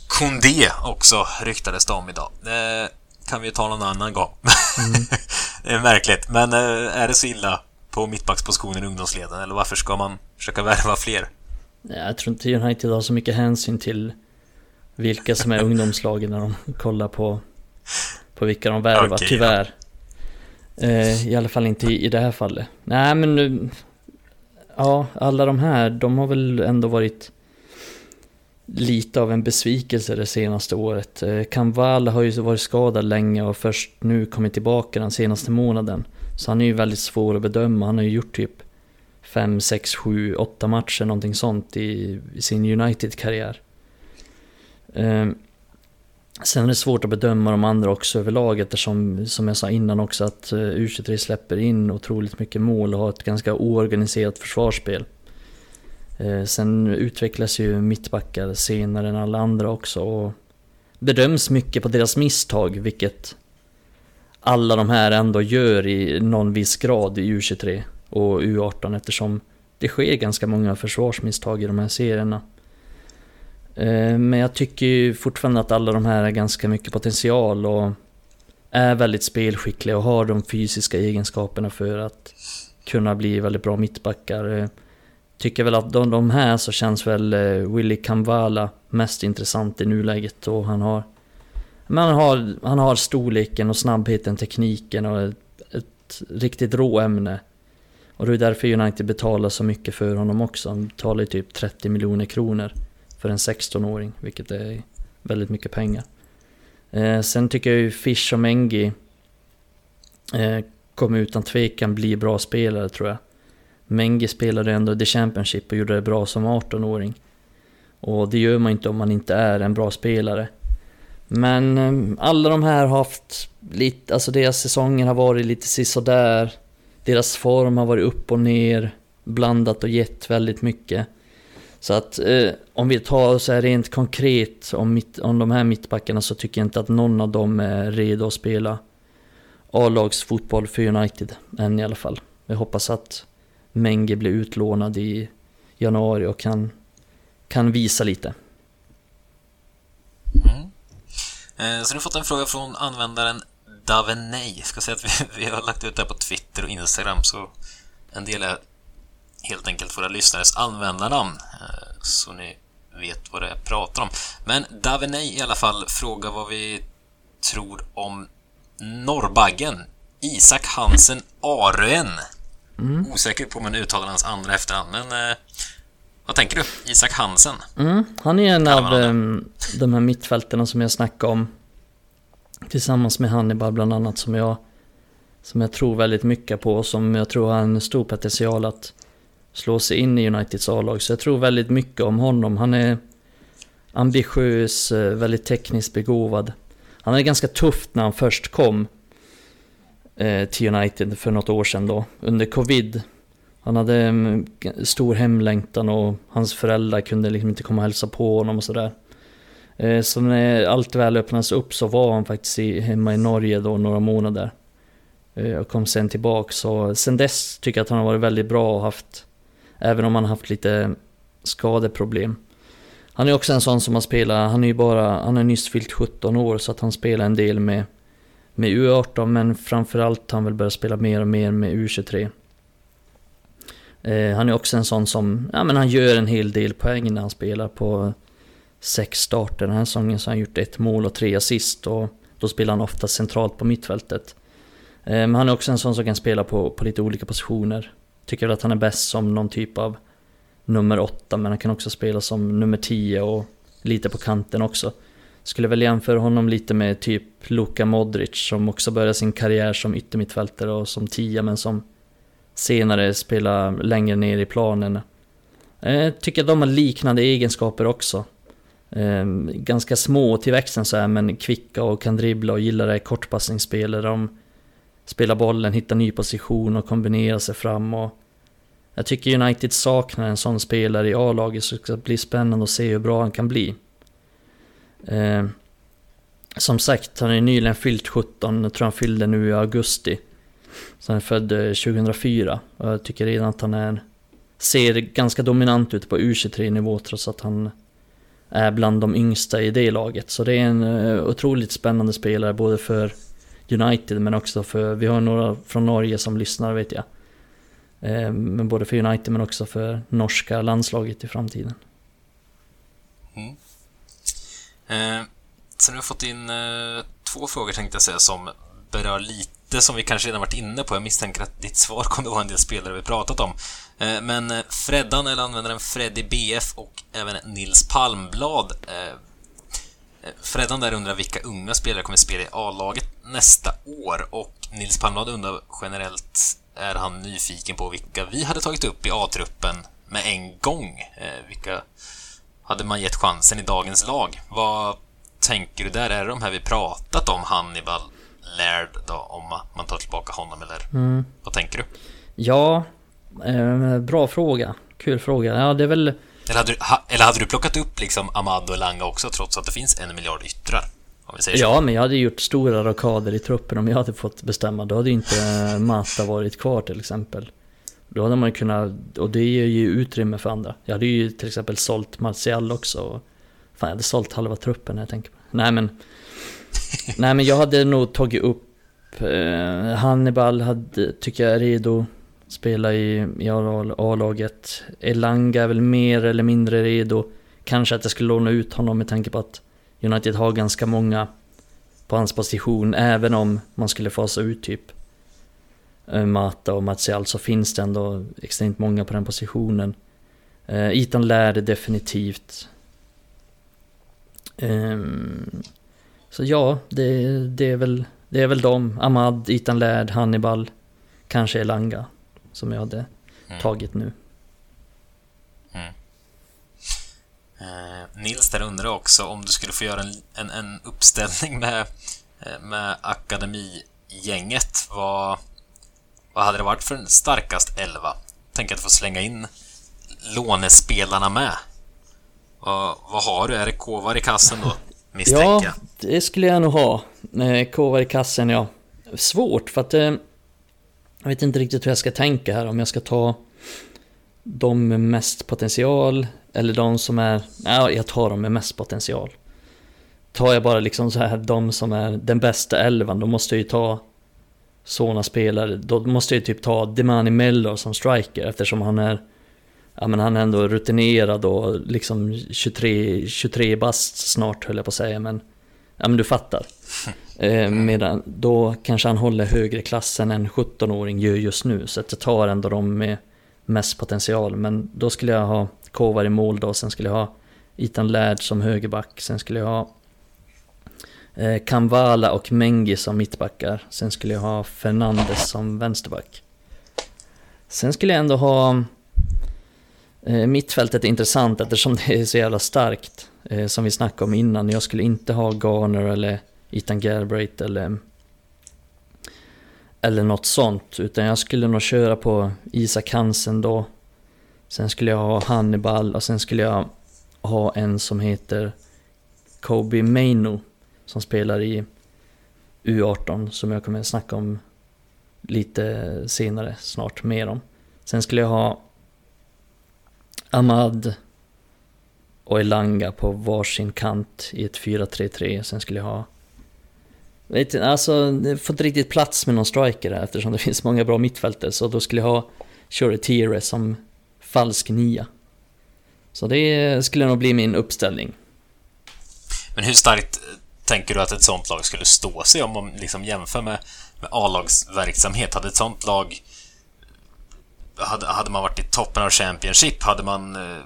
Kondé också, ryktades det om idag. Det kan vi ta någon annan gång. Mm. det är märkligt, men eh, är det så illa på mittbackspositionen i ungdomsleden? Eller varför ska man försöka värva fler? Jag tror inte United har så mycket hänsyn till vilka som är ungdomslagen när de kollar på, på vilka de värvar, okay, tyvärr. Ja. Eh, I alla fall inte i, i det här fallet. Nej men nu... Ja, alla de här, de har väl ändå varit lite av en besvikelse det senaste året. Eh, har ju varit skadad länge och först nu kommit tillbaka den senaste månaden. Så han är ju väldigt svår att bedöma. Han har ju gjort typ 5, 6, 7, 8 matcher någonting sånt i, i sin United-karriär. Eh, sen är det svårt att bedöma de andra också överlag eftersom, som jag sa innan också, att eh, U23 släpper in otroligt mycket mål och har ett ganska oorganiserat försvarsspel. Eh, sen utvecklas ju mittbackar senare än alla andra också och bedöms mycket på deras misstag, vilket alla de här ändå gör i någon viss grad i U23 och U18 eftersom det sker ganska många försvarsmisstag i de här serierna. Eh, men jag tycker ju fortfarande att alla de här har ganska mycket potential och är väldigt spelskickliga och har de fysiska egenskaperna för att kunna bli väldigt bra mittbackar. Eh, tycker väl att de, de här så känns väl eh, Willy Kamvala mest intressant i nuläget och han har men han har, han har storleken och snabbheten, tekniken och ett, ett riktigt råämne. Och det är därför United betalar så mycket för honom också. Han betalar ju typ 30 miljoner kronor för en 16-åring, vilket är väldigt mycket pengar. Eh, sen tycker jag ju Fish och Mengi eh, kommer utan tvekan bli bra spelare tror jag. Mengi spelade ändå The Championship och gjorde det bra som 18-åring. Och det gör man inte om man inte är en bra spelare. Men eh, alla de här har haft lite, alltså deras säsonger har varit lite sisådär. Deras form har varit upp och ner, blandat och gett väldigt mycket. Så att eh, om vi tar så här rent konkret om, mitt, om de här mittbackarna så tycker jag inte att någon av dem är redo att spela A-lagsfotboll för United, än i alla fall. Jag hoppas att Menge blir utlånad i januari och kan, kan visa lite. Mm. Eh, så nu har fått en fråga från användaren Daveney. Jag ska säga att vi, vi har lagt ut det här på Twitter och Instagram så en del är helt enkelt våra lyssnares användarnamn eh, så ni vet vad det är jag pratar om. Men Daveney i alla fall frågar vad vi tror om Norrbaggen Isak Hansen Arön. Mm. Osäker på om man uttalar hans andra efternamn, men eh, vad tänker du? Isak Hansen? Mm, han är en av um, de här mittfälterna som jag snackade om. Tillsammans med Hannibal bland annat som jag, som jag tror väldigt mycket på och som jag tror har en stor potential att slå sig in i Uniteds A-lag. Så jag tror väldigt mycket om honom. Han är ambitiös, eh, väldigt tekniskt begåvad. Han är ganska tufft när han först kom eh, till United för något år sedan då, under covid. Han hade mm, en stor hemlängtan och hans föräldrar kunde liksom inte komma och hälsa på honom och sådär. Eh, så när allt väl öppnades upp så var han faktiskt hemma i Norge då några månader. Och kom sen tillbaka. Så sen dess tycker jag att han har varit väldigt bra och haft, även om han haft lite skadeproblem. Han är också en sån som har spelat, han är ju bara, han har nyss fyllt 17 år så att han spelar en del med, med U18 men framförallt har han väl börjat spela mer och mer med U23. Eh, han är också en sån som, ja men han gör en hel del poäng när han spelar på sex starter. Den här säsongen så har han gjort ett mål och tre assist och då spelar han ofta centralt på mittfältet. Eh, men han är också en sån som kan spela på, på lite olika positioner. Tycker väl att han är bäst som någon typ av nummer åtta men han kan också spela som nummer tio och lite på kanten också. Skulle väl jämföra honom lite med typ Luka Modric som också började sin karriär som yttermittfältare och som tia men som senare spelade längre ner i planen. Jag eh, tycker att de har liknande egenskaper också. Eh, ganska små till växten så här, men kvicka och kan dribbla och gillar det kortpassningsspelet. de Spela bollen, hitta ny position och kombinera sig fram och jag tycker United saknar en sån spelare i A-laget så det ska bli spännande att se hur bra han kan bli. Eh, som sagt, han är nyligen fyllt 17, jag tror han fyllde nu i augusti. Så han är född eh, 2004 och jag tycker redan att han är, ser ganska dominant ut på U23-nivå trots att han är bland de yngsta i det laget. Så det är en eh, otroligt spännande spelare både för United men också för, vi har några från Norge som lyssnar vet jag. Eh, men både för United men också för norska landslaget i framtiden. Mm. Eh, sen har vi fått in eh, två frågor tänkte jag säga som berör lite som vi kanske redan varit inne på. Jag misstänker att ditt svar kommer att vara en del spelare vi pratat om. Eh, men eh, Freddan, eller användaren Freddy BF och även Nils Palmblad eh, eh, Freddan där undrar vilka unga spelare kommer spela i A-laget nästa år och Nils Palmblad undrar generellt är han nyfiken på vilka vi hade tagit upp i A-truppen med en gång. Vilka hade man gett chansen i dagens lag? Vad tänker du där? Är det de här vi pratat om, Hannibal, Laird då, om man tar tillbaka honom eller mm. vad tänker du? Ja, Eh, bra fråga. Kul fråga. Ja, det är väl... Eller hade, du, ha, eller hade du plockat upp liksom Amado och Langa också, trots att det finns en miljard yttrar? Ja, men jag hade gjort stora rockader i truppen om jag hade fått bestämma. Då hade ju inte Mata varit kvar till exempel. Då hade man kunnat, och det ger ju utrymme för andra. Jag hade ju till exempel sålt Martial också. Fan, jag hade sålt halva truppen när jag tänker på. Nej men... nej men jag hade nog tagit upp eh, Hannibal, hade, tycker jag är redo spela i, i A-laget. Elanga är väl mer eller mindre redo. Kanske att jag skulle låna ut honom med tanke på att United har ganska många på hans position. Även om man skulle fasa ut typ eh, Mata och Martial så finns det ändå extremt många på den positionen. Uh, Ethan lärde definitivt. Um, så ja, det, det, är väl, det är väl de. Ahmad, Ethan Lärd, Hannibal, kanske Elanga som jag hade mm. tagit nu. Mm. Eh, Nils där undrar också om du skulle få göra en, en, en uppställning med, eh, med akademigänget. Vad, vad hade det varit för en starkast elva? Tänk att få slänga in lånespelarna med. Vad, vad har du? Är det Kovar i kassen då? Misstänker jag. Ja, det skulle jag nog ha. Eh, Kovar i kassen, ja. Svårt för att eh, jag vet inte riktigt hur jag ska tänka här, om jag ska ta de med mest potential eller de som är... Ja, jag tar de med mest potential. Tar jag bara liksom så här de som är den bästa elvan, då måste jag ju ta sådana spelare. Då måste jag ju typ ta Demani Mellor som striker eftersom han är... Ja men han är ändå rutinerad och liksom 23, 23 bast snart höll jag på att säga men... Ja men du fattar. Eh, medan då kanske han håller högre klass än en 17-åring gör just nu. Så att jag tar ändå de med mest potential. Men då skulle jag ha Kovar i mål då. Sen skulle jag ha Ethan Laird som högerback. Sen skulle jag ha eh, Kamvala och Mengi som mittbackar. Sen skulle jag ha Fernandes som vänsterback. Sen skulle jag ändå ha... Eh, mittfältet är intressant eftersom det är så jävla starkt. Eh, som vi snackade om innan. Jag skulle inte ha Garner eller Ethan Galbraith eller eller något sånt. Utan jag skulle nog köra på Isak Hansen då. Sen skulle jag ha Hannibal och sen skulle jag ha en som heter Kobe Maino. Som spelar i U18 som jag kommer att snacka om lite senare, snart mer om. Sen skulle jag ha Ahmad och Elanga på varsin kant i ett 4-3-3. Sen skulle jag ha... Vet inte, alltså, det får inte riktigt plats med någon striker där eftersom det finns många bra mittfältare. Så då skulle jag ha Shuri Tire som falsk nia. Så det skulle nog bli min uppställning. Men hur starkt tänker du att ett sånt lag skulle stå sig om man liksom jämför med, med A-lagsverksamhet? Hade ett sånt lag... Hade, hade man varit i toppen av Championship? Hade man eh,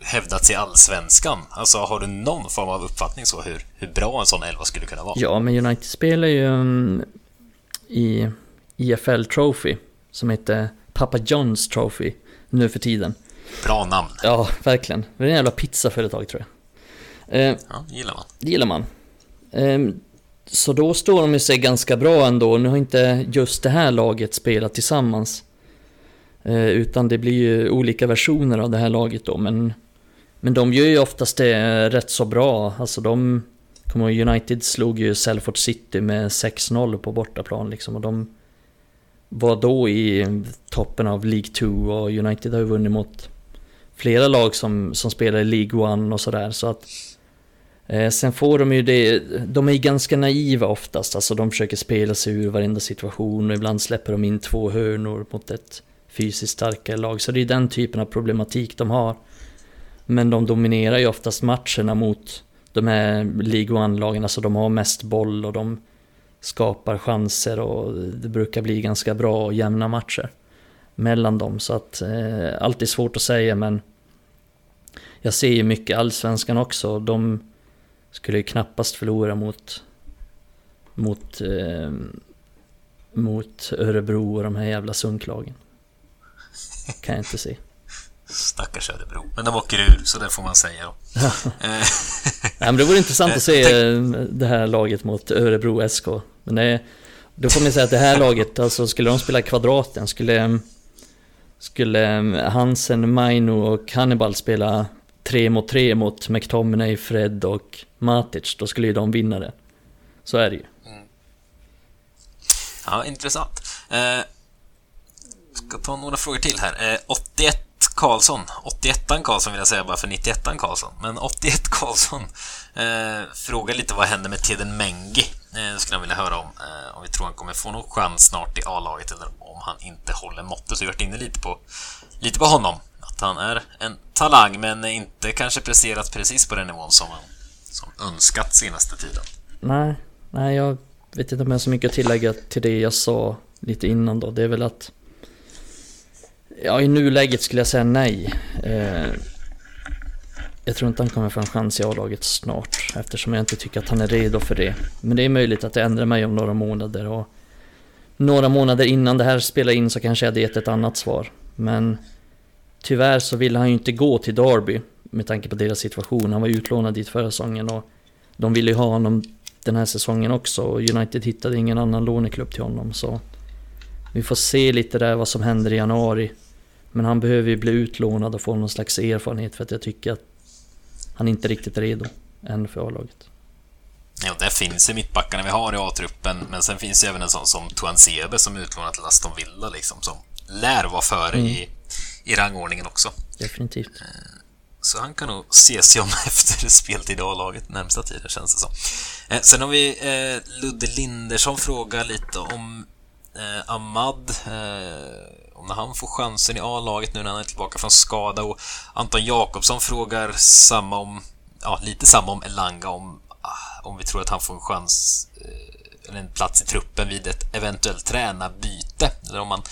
hävdat sig i Allsvenskan? Alltså, har du någon form av uppfattning så hur, hur bra en sån elva skulle kunna vara? Ja, men United spelar ju um, i IFL Trophy som heter Papa John's Trophy nu för tiden. Bra namn. Ja, verkligen. Det är en jävla pizzaföretag tror jag. Eh, ja, gillar man. Det gillar man. Eh, så då står de sig ganska bra ändå. Nu har inte just det här laget spelat tillsammans. Eh, utan det blir ju olika versioner av det här laget då. Men, men de gör ju oftast det rätt så bra. Alltså de... Kommer United slog ju Salford City med 6-0 på bortaplan liksom. Och de var då i toppen av League 2 och United har ju vunnit mot flera lag som, som spelar i League 1 och sådär. Så att Eh, sen får de ju det, de är ju ganska naiva oftast, alltså de försöker spela sig ur varenda situation och ibland släpper de in två hörnor mot ett fysiskt starkare lag. Så det är den typen av problematik de har. Men de dominerar ju oftast matcherna mot de här League One-lagen, alltså de har mest boll och de skapar chanser och det brukar bli ganska bra och jämna matcher mellan dem. Så att, eh, allt är svårt att säga men jag ser ju mycket allsvenskan också. De skulle ju knappast förlora mot mot eh, mot Örebro och de här jävla sunklagen. Kan jag inte se. Stackars Örebro. Men de åker ur, så det får man säga då. ja, men det vore intressant att se det här laget mot Örebro SK. Men det, då får man säga att det här laget, alltså skulle de spela kvadraten, skulle skulle Hansen, Maino och Hannibal spela tre mot tre mot McTominay, Fred och Matic, då skulle ju de vinna det. Så är det ju. Mm. Ja, intressant. Eh, ska ta några frågor till här. Eh, 81 Karlsson, 81an Karlsson vill jag säga bara för 91an Karlsson. Men 81 Karlsson eh, frågar lite vad händer med Teden Mengi. Eh, skulle han vilja höra om. Eh, om vi tror han kommer få någon chans snart i A-laget eller om han inte håller måttet. Så vi har varit inne lite på, lite på honom att han är en talang men inte kanske presterat precis på den nivån som han som önskat senaste tiden. Nej, nej jag vet inte om jag har så mycket att tillägga till det jag sa lite innan då. Det är väl att Ja, i nuläget skulle jag säga nej. Eh, jag tror inte han kommer få en chans i A-laget snart eftersom jag inte tycker att han är redo för det. Men det är möjligt att det ändrar mig om några månader och några månader innan det här spelar in så kanske jag hade gett ett annat svar. Men Tyvärr så ville han ju inte gå till Derby med tanke på deras situation. Han var utlånad dit förra säsongen och de ville ju ha honom den här säsongen också och United hittade ingen annan låneklubb till honom så vi får se lite där vad som händer i januari. Men han behöver ju bli utlånad och få någon slags erfarenhet för att jag tycker att han inte är riktigt redo än för A-laget. Ja, det finns i mittbackarna vi har i A-truppen, men sen finns det även en sån som Tuan Sebe som är utlånad till Aston Villa liksom, som lär vara före mm. i i rangordningen också. Definitivt. Eh, så han kan nog se sig om efter speltid i A-laget närmsta tiden, känns det som. Eh, sen har vi eh, Ludde Lindersson frågar lite om Ahmad, när han får chansen i A-laget nu när han är tillbaka från skada och Anton Jakobsson frågar samma om, ja, lite samma om Elanga om, ah, om vi tror att han får en chans eh, eller en plats i truppen vid ett eventuellt tränarbyte eller om man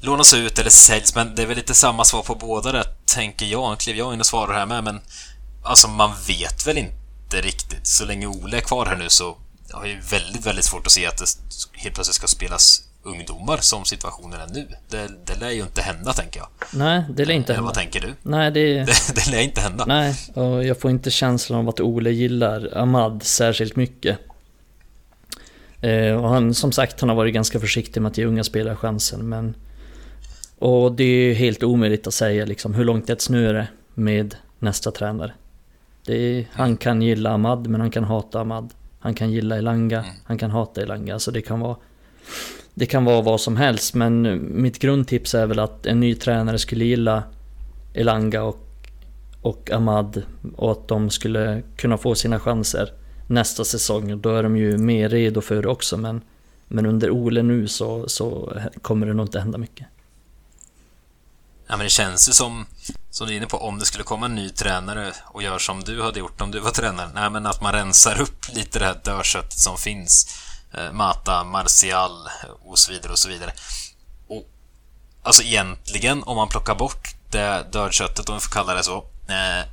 lånas ut eller säljs, men det är väl lite samma svar på båda det, tänker jag. Nu kliver jag in och svarar här med, men alltså man vet väl inte riktigt. Så länge Ole är kvar här nu så har jag väldigt, väldigt svårt att se att det helt plötsligt ska spelas ungdomar som situationen är nu. Det, det lär ju inte hända, tänker jag. Nej, det lär inte Eller hända. vad tänker du? Nej, det... det... det lär inte hända. Nej, och jag får inte känslan av att Ole gillar Ahmad särskilt mycket. Eh, och han, som sagt, han har varit ganska försiktig med att ge unga spelare chansen, men och det är helt omöjligt att säga liksom hur långt ett snöre med nästa tränare. Är, han kan gilla Ahmad, men han kan hata Ahmad. Han kan gilla Elanga, mm. han kan hata Elanga. Så det kan vara... Det kan vara vad som helst, men mitt grundtips är väl att en ny tränare skulle gilla Elanga och, och Ahmad och att de skulle kunna få sina chanser nästa säsong. Då är de ju mer redo för det också men, men under Ole nu så, så kommer det nog inte hända mycket. Ja, men det känns ju som, som du är inne på, om det skulle komma en ny tränare och gör som du hade gjort om du var tränare. Nej, men att man rensar upp lite det här dörrköttet som finns. Eh, Mata, Martial eh, och så vidare och så vidare. Och alltså egentligen, om man plockar bort det dödköttet, om vi får kalla det så, eh,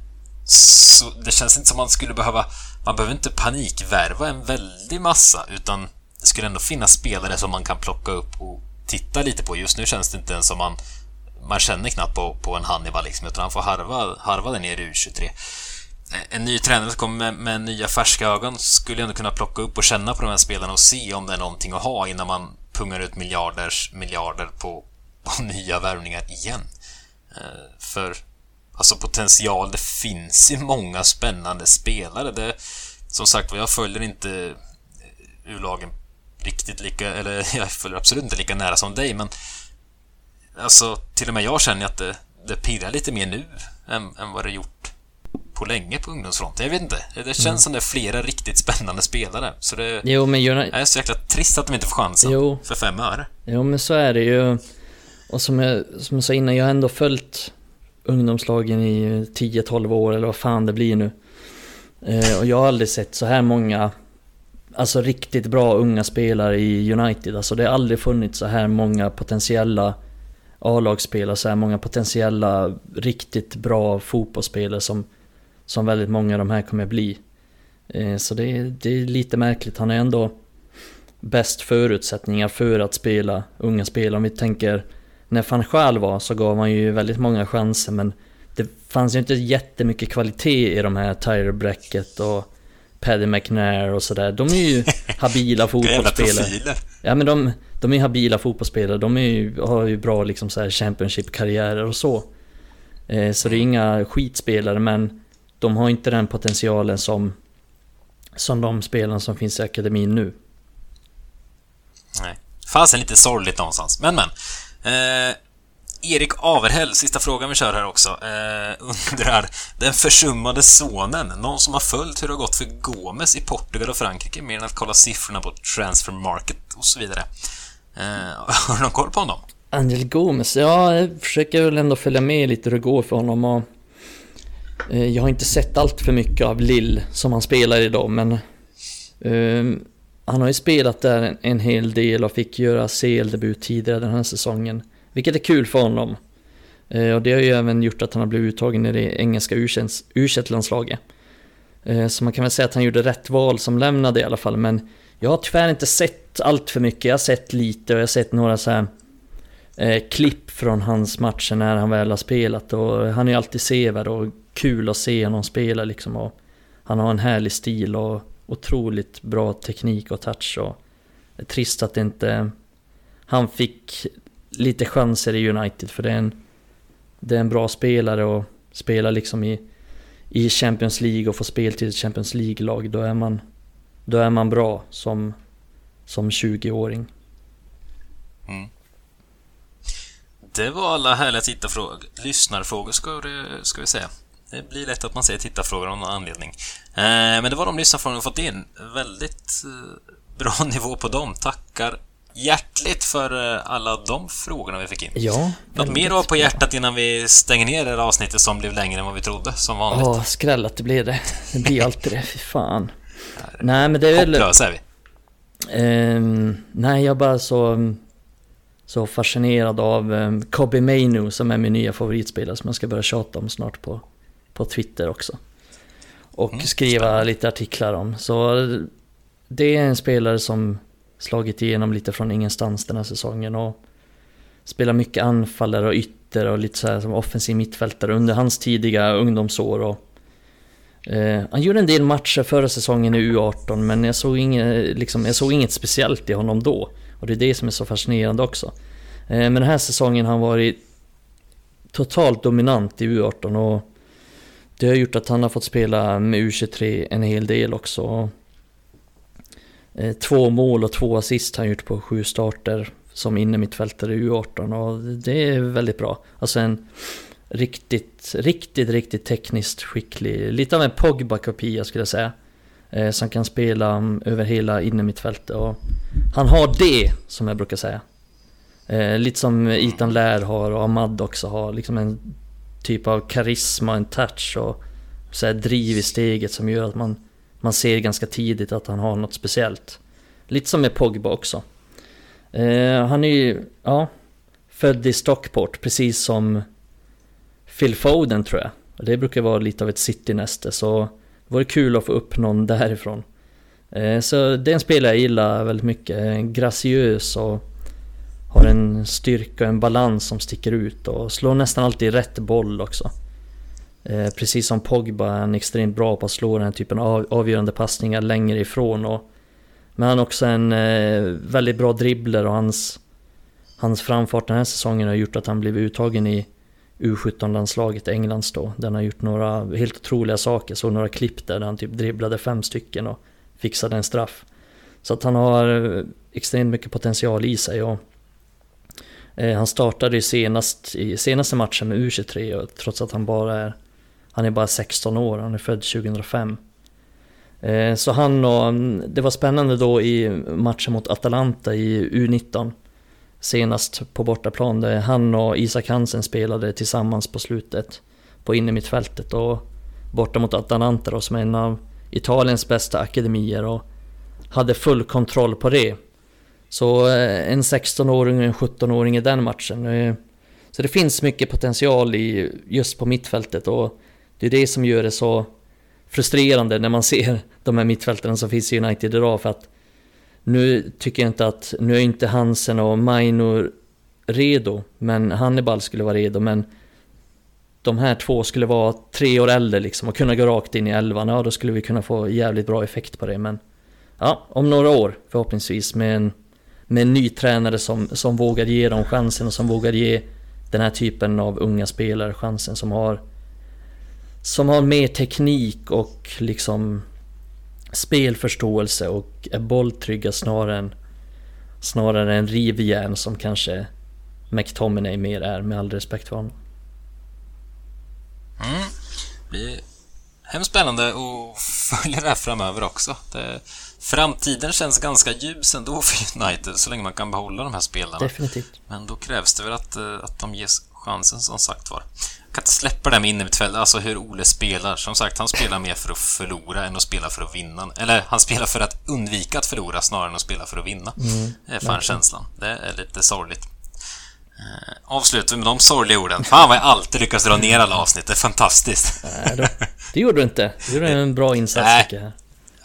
så det känns inte som man skulle behöva... Man behöver inte panikvärva en väldig massa, utan det skulle ändå finnas spelare som man kan plocka upp och titta lite på. Just nu känns det inte ens som man man känner knappt på, på en Hannibal liksom, utan han får harva, harva den ner i U23. En ny tränare som kommer med, med, nya färska ögon skulle ändå kunna plocka upp och känna på de här spelarna och se om det är någonting att ha innan man pungar ut miljarders miljarder på, på nya värvningar igen. Eh, för alltså potential, det finns ju många spännande spelare. Det, som sagt jag följer inte eh, U-lagen riktigt lika, eller jag följer absolut inte lika nära som dig, men Alltså, till och med jag känner att det, det pirrar lite mer nu än, än vad det gjort på länge på ungdomsfronten. Jag vet inte. Det känns mm. som det är flera riktigt spännande spelare. Så det jo, men United... är så jäkla trist att de inte får chansen jo. för fem öre. Jo, men så är det ju. Och som jag, som jag sa innan, jag har ändå följt ungdomslagen i 10-12 år eller vad fan det blir nu. Eh, och jag har aldrig sett så här många Alltså riktigt bra unga spelare i United. Alltså det har aldrig funnits så här många potentiella A-lagsspelare, så här många potentiella, riktigt bra fotbollsspelare som, som väldigt många av de här kommer bli. Eh, så det, det är lite märkligt, han är ändå bäst förutsättningar för att spela unga spelare. Om vi tänker när van Schaal var så gav han ju väldigt många chanser men det fanns ju inte jättemycket kvalitet i de här Tyler Bracket och Paddy McNair och sådär. De är ju habila fotbollsspelare. Ja men de, de är habila fotbollsspelare. De är ju, har ju bra liksom så här Championship-karriärer och så. Eh, så det är inga skitspelare men de har inte den potentialen som, som de spelarna som finns i akademin nu. Nej. Fasen lite sorgligt någonstans. Men men. Eh, Erik Averhäll, sista frågan vi kör här också, eh, undrar Den försummade sonen, någon som har följt hur det har gått för Gomes i Portugal och Frankrike mer än att kolla siffrorna på transfer market och så vidare. Eh, har du någon koll på honom? Angel Gomes, ja, jag försöker väl ändå följa med lite hur det går för honom och Eh, jag har inte sett allt för mycket av Lill som han spelar idag men ehm, Han har ju spelat där en, en hel del och fick göra CL-debut tidigare den här säsongen vilket är kul för honom. Eh, och det har ju även gjort att han har blivit uttagen i det engelska u landslaget eh, Så man kan väl säga att han gjorde rätt val som lämnade i alla fall, men jag har tyvärr inte sett allt för mycket. Jag har sett lite och jag har sett några så här eh, klipp från hans matcher när han väl har spelat och han är ju alltid sevärd och kul att se honom spela liksom och han har en härlig stil och otroligt bra teknik och touch och det är trist att inte han fick lite chanser i United för det är en, det är en bra spelare och spela liksom i, i Champions League och få spel till ett Champions League-lag. Då är man, då är man bra som, som 20-åring. Mm. Det var alla härliga tittarfrågor, lyssnarfrågor ska, det, ska vi säga. Det blir lätt att man säger tittarfrågor av någon anledning. Eh, men det var de lyssnarfrågorna vi fått in. Väldigt eh, bra nivå på dem. Tackar hjärtligt för eh, alla de frågorna vi fick in. Ja. Något mer du har på hjärtat innan vi stänger ner det här avsnittet som blev längre än vad vi trodde, som vanligt? Ja, skrällat det blev det. Det blir alltid det, fy fan. nej, men det är väl... Hopplösa är vi. Um, nej, jag är bara så... Så fascinerad av um, Kobe Mainu som är min nya favoritspelare som jag ska börja tjata om snart på, på Twitter också. Och mm, skriva spännande. lite artiklar om. Så det är en spelare som slagit igenom lite från ingenstans den här säsongen och spelar mycket anfallare och ytter och lite så här som offensiv mittfältare under hans tidiga ungdomsår. Och, eh, han gjorde en del matcher förra säsongen i U18 men jag såg, inget, liksom, jag såg inget speciellt i honom då. Och det är det som är så fascinerande också. Eh, men den här säsongen har han varit totalt dominant i U18 och det har gjort att han har fått spela med U23 en hel del också. Eh, två mål och två assist har han gjort på sju starter som innermittfältare i U18 och det är väldigt bra. Alltså en Riktigt, riktigt, riktigt tekniskt skicklig. Lite av en Pogba-kopia skulle jag säga. Eh, som kan spela mm, över hela innermittfältet. Och han har det, som jag brukar säga. Eh, lite som Ethan Lär har och Ahmad också har. Liksom en typ av karisma, en touch och så här driv i steget som gör att man, man ser ganska tidigt att han har något speciellt. Lite som med Pogba också. Eh, han är ju, ja, född i Stockport, precis som Phil Foden tror jag. Det brukar vara lite av ett citynäste, så det vore kul att få upp någon därifrån. Eh, så det är en spelare jag gillar väldigt mycket. Graciös och har en styrka och en balans som sticker ut och slår nästan alltid rätt boll också. Eh, precis som Pogba är han extremt bra på att slå den här typen av avgörande passningar längre ifrån. Och, men han är också en eh, väldigt bra dribbler och hans, hans framfart den här säsongen har gjort att han blivit uttagen i U17-landslaget Englands då. Där han har gjort några helt otroliga saker. Så några klipp där han typ dribblade fem stycken och fixade en straff. Så att han har eh, extremt mycket potential i sig. Och Eh, han startade ju senast i senaste matchen med U23 och trots att han bara är han är bara 16 år, han är född 2005. Eh, så han och, mm, det var spännande då i matchen mot Atalanta i U19 senast på bortaplan där han och Isak Hansen spelade tillsammans på slutet på innermittfältet och borta mot Atalanta då, som är en av Italiens bästa akademier och hade full kontroll på det. Så eh, en 16-åring och en 17-åring i den matchen. Så det finns mycket potential i, just på mittfältet och det är det som gör det så frustrerande när man ser de här mittfältarna som finns i United idag för att nu tycker jag inte att, nu är inte Hansen och Maino redo, men Hannibal skulle vara redo, men de här två skulle vara tre år äldre liksom och kunna gå rakt in i elvan, ja då skulle vi kunna få jävligt bra effekt på det, men ja, om några år förhoppningsvis med en, med en ny tränare som, som vågar ge dem chansen och som vågar ge den här typen av unga spelare chansen som har som har mer teknik och liksom spelförståelse och är bolltrygga snarare än snarare än rivjärn som kanske McTominay mer är med all respekt för honom. Mm. Det blir hemskt spännande att följa det här framöver också. Det, framtiden känns ganska ljus ändå för United så länge man kan behålla de här spelarna. Definitivt. Men då krävs det väl att, eh, att de ges chansen som sagt var kan inte släppa det med innermittfält, alltså hur Ole spelar. Som sagt, han spelar mer för att förlora än att spela för att vinna. Eller han spelar för att undvika att förlora snarare än att spela för att vinna. Mm, det är fan känslan. Det är lite sorgligt. Eh, avslutar vi med de sorgliga orden. Fan vad jag alltid lyckas dra ner alla avsnitt. Det är fantastiskt. Nej, då, det gjorde du inte. Du gjorde en bra insats, tycker jag.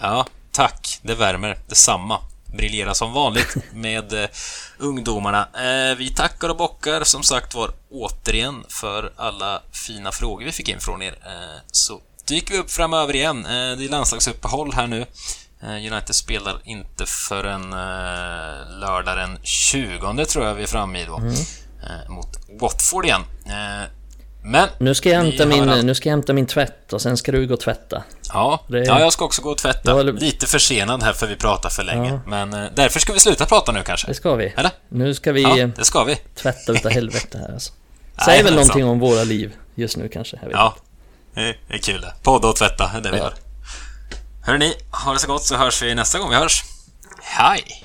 Ja, tack. Det värmer. Detsamma briljera som vanligt med eh, ungdomarna. Eh, vi tackar och bockar som sagt var återigen för alla fina frågor vi fick in från er. Eh, så dyker vi upp framöver igen. Eh, det är landslagsuppehåll här nu. Eh, United spelar inte förrän eh, lördag den 20 tror jag vi är framme i då. Mm. mot Watford igen. Men... Nu ska, jag hämta min, nu ska jag hämta min tvätt och sen ska du gå och tvätta. Ja, det... ja jag ska också gå och tvätta. Var... Lite försenad här för vi pratar för länge. Ja. Men eh, därför ska vi sluta prata nu kanske. Det ska vi. Eller? Nu ska vi... Ja, det ska vi. Tvätta utav helvete här alltså. Säger väl någonting om våra liv just nu kanske. ja, det är kul det. Podda och tvätta, det är det vi ja. gör. Hörrni, ha det så gott så hörs vi nästa gång vi hörs. Hej!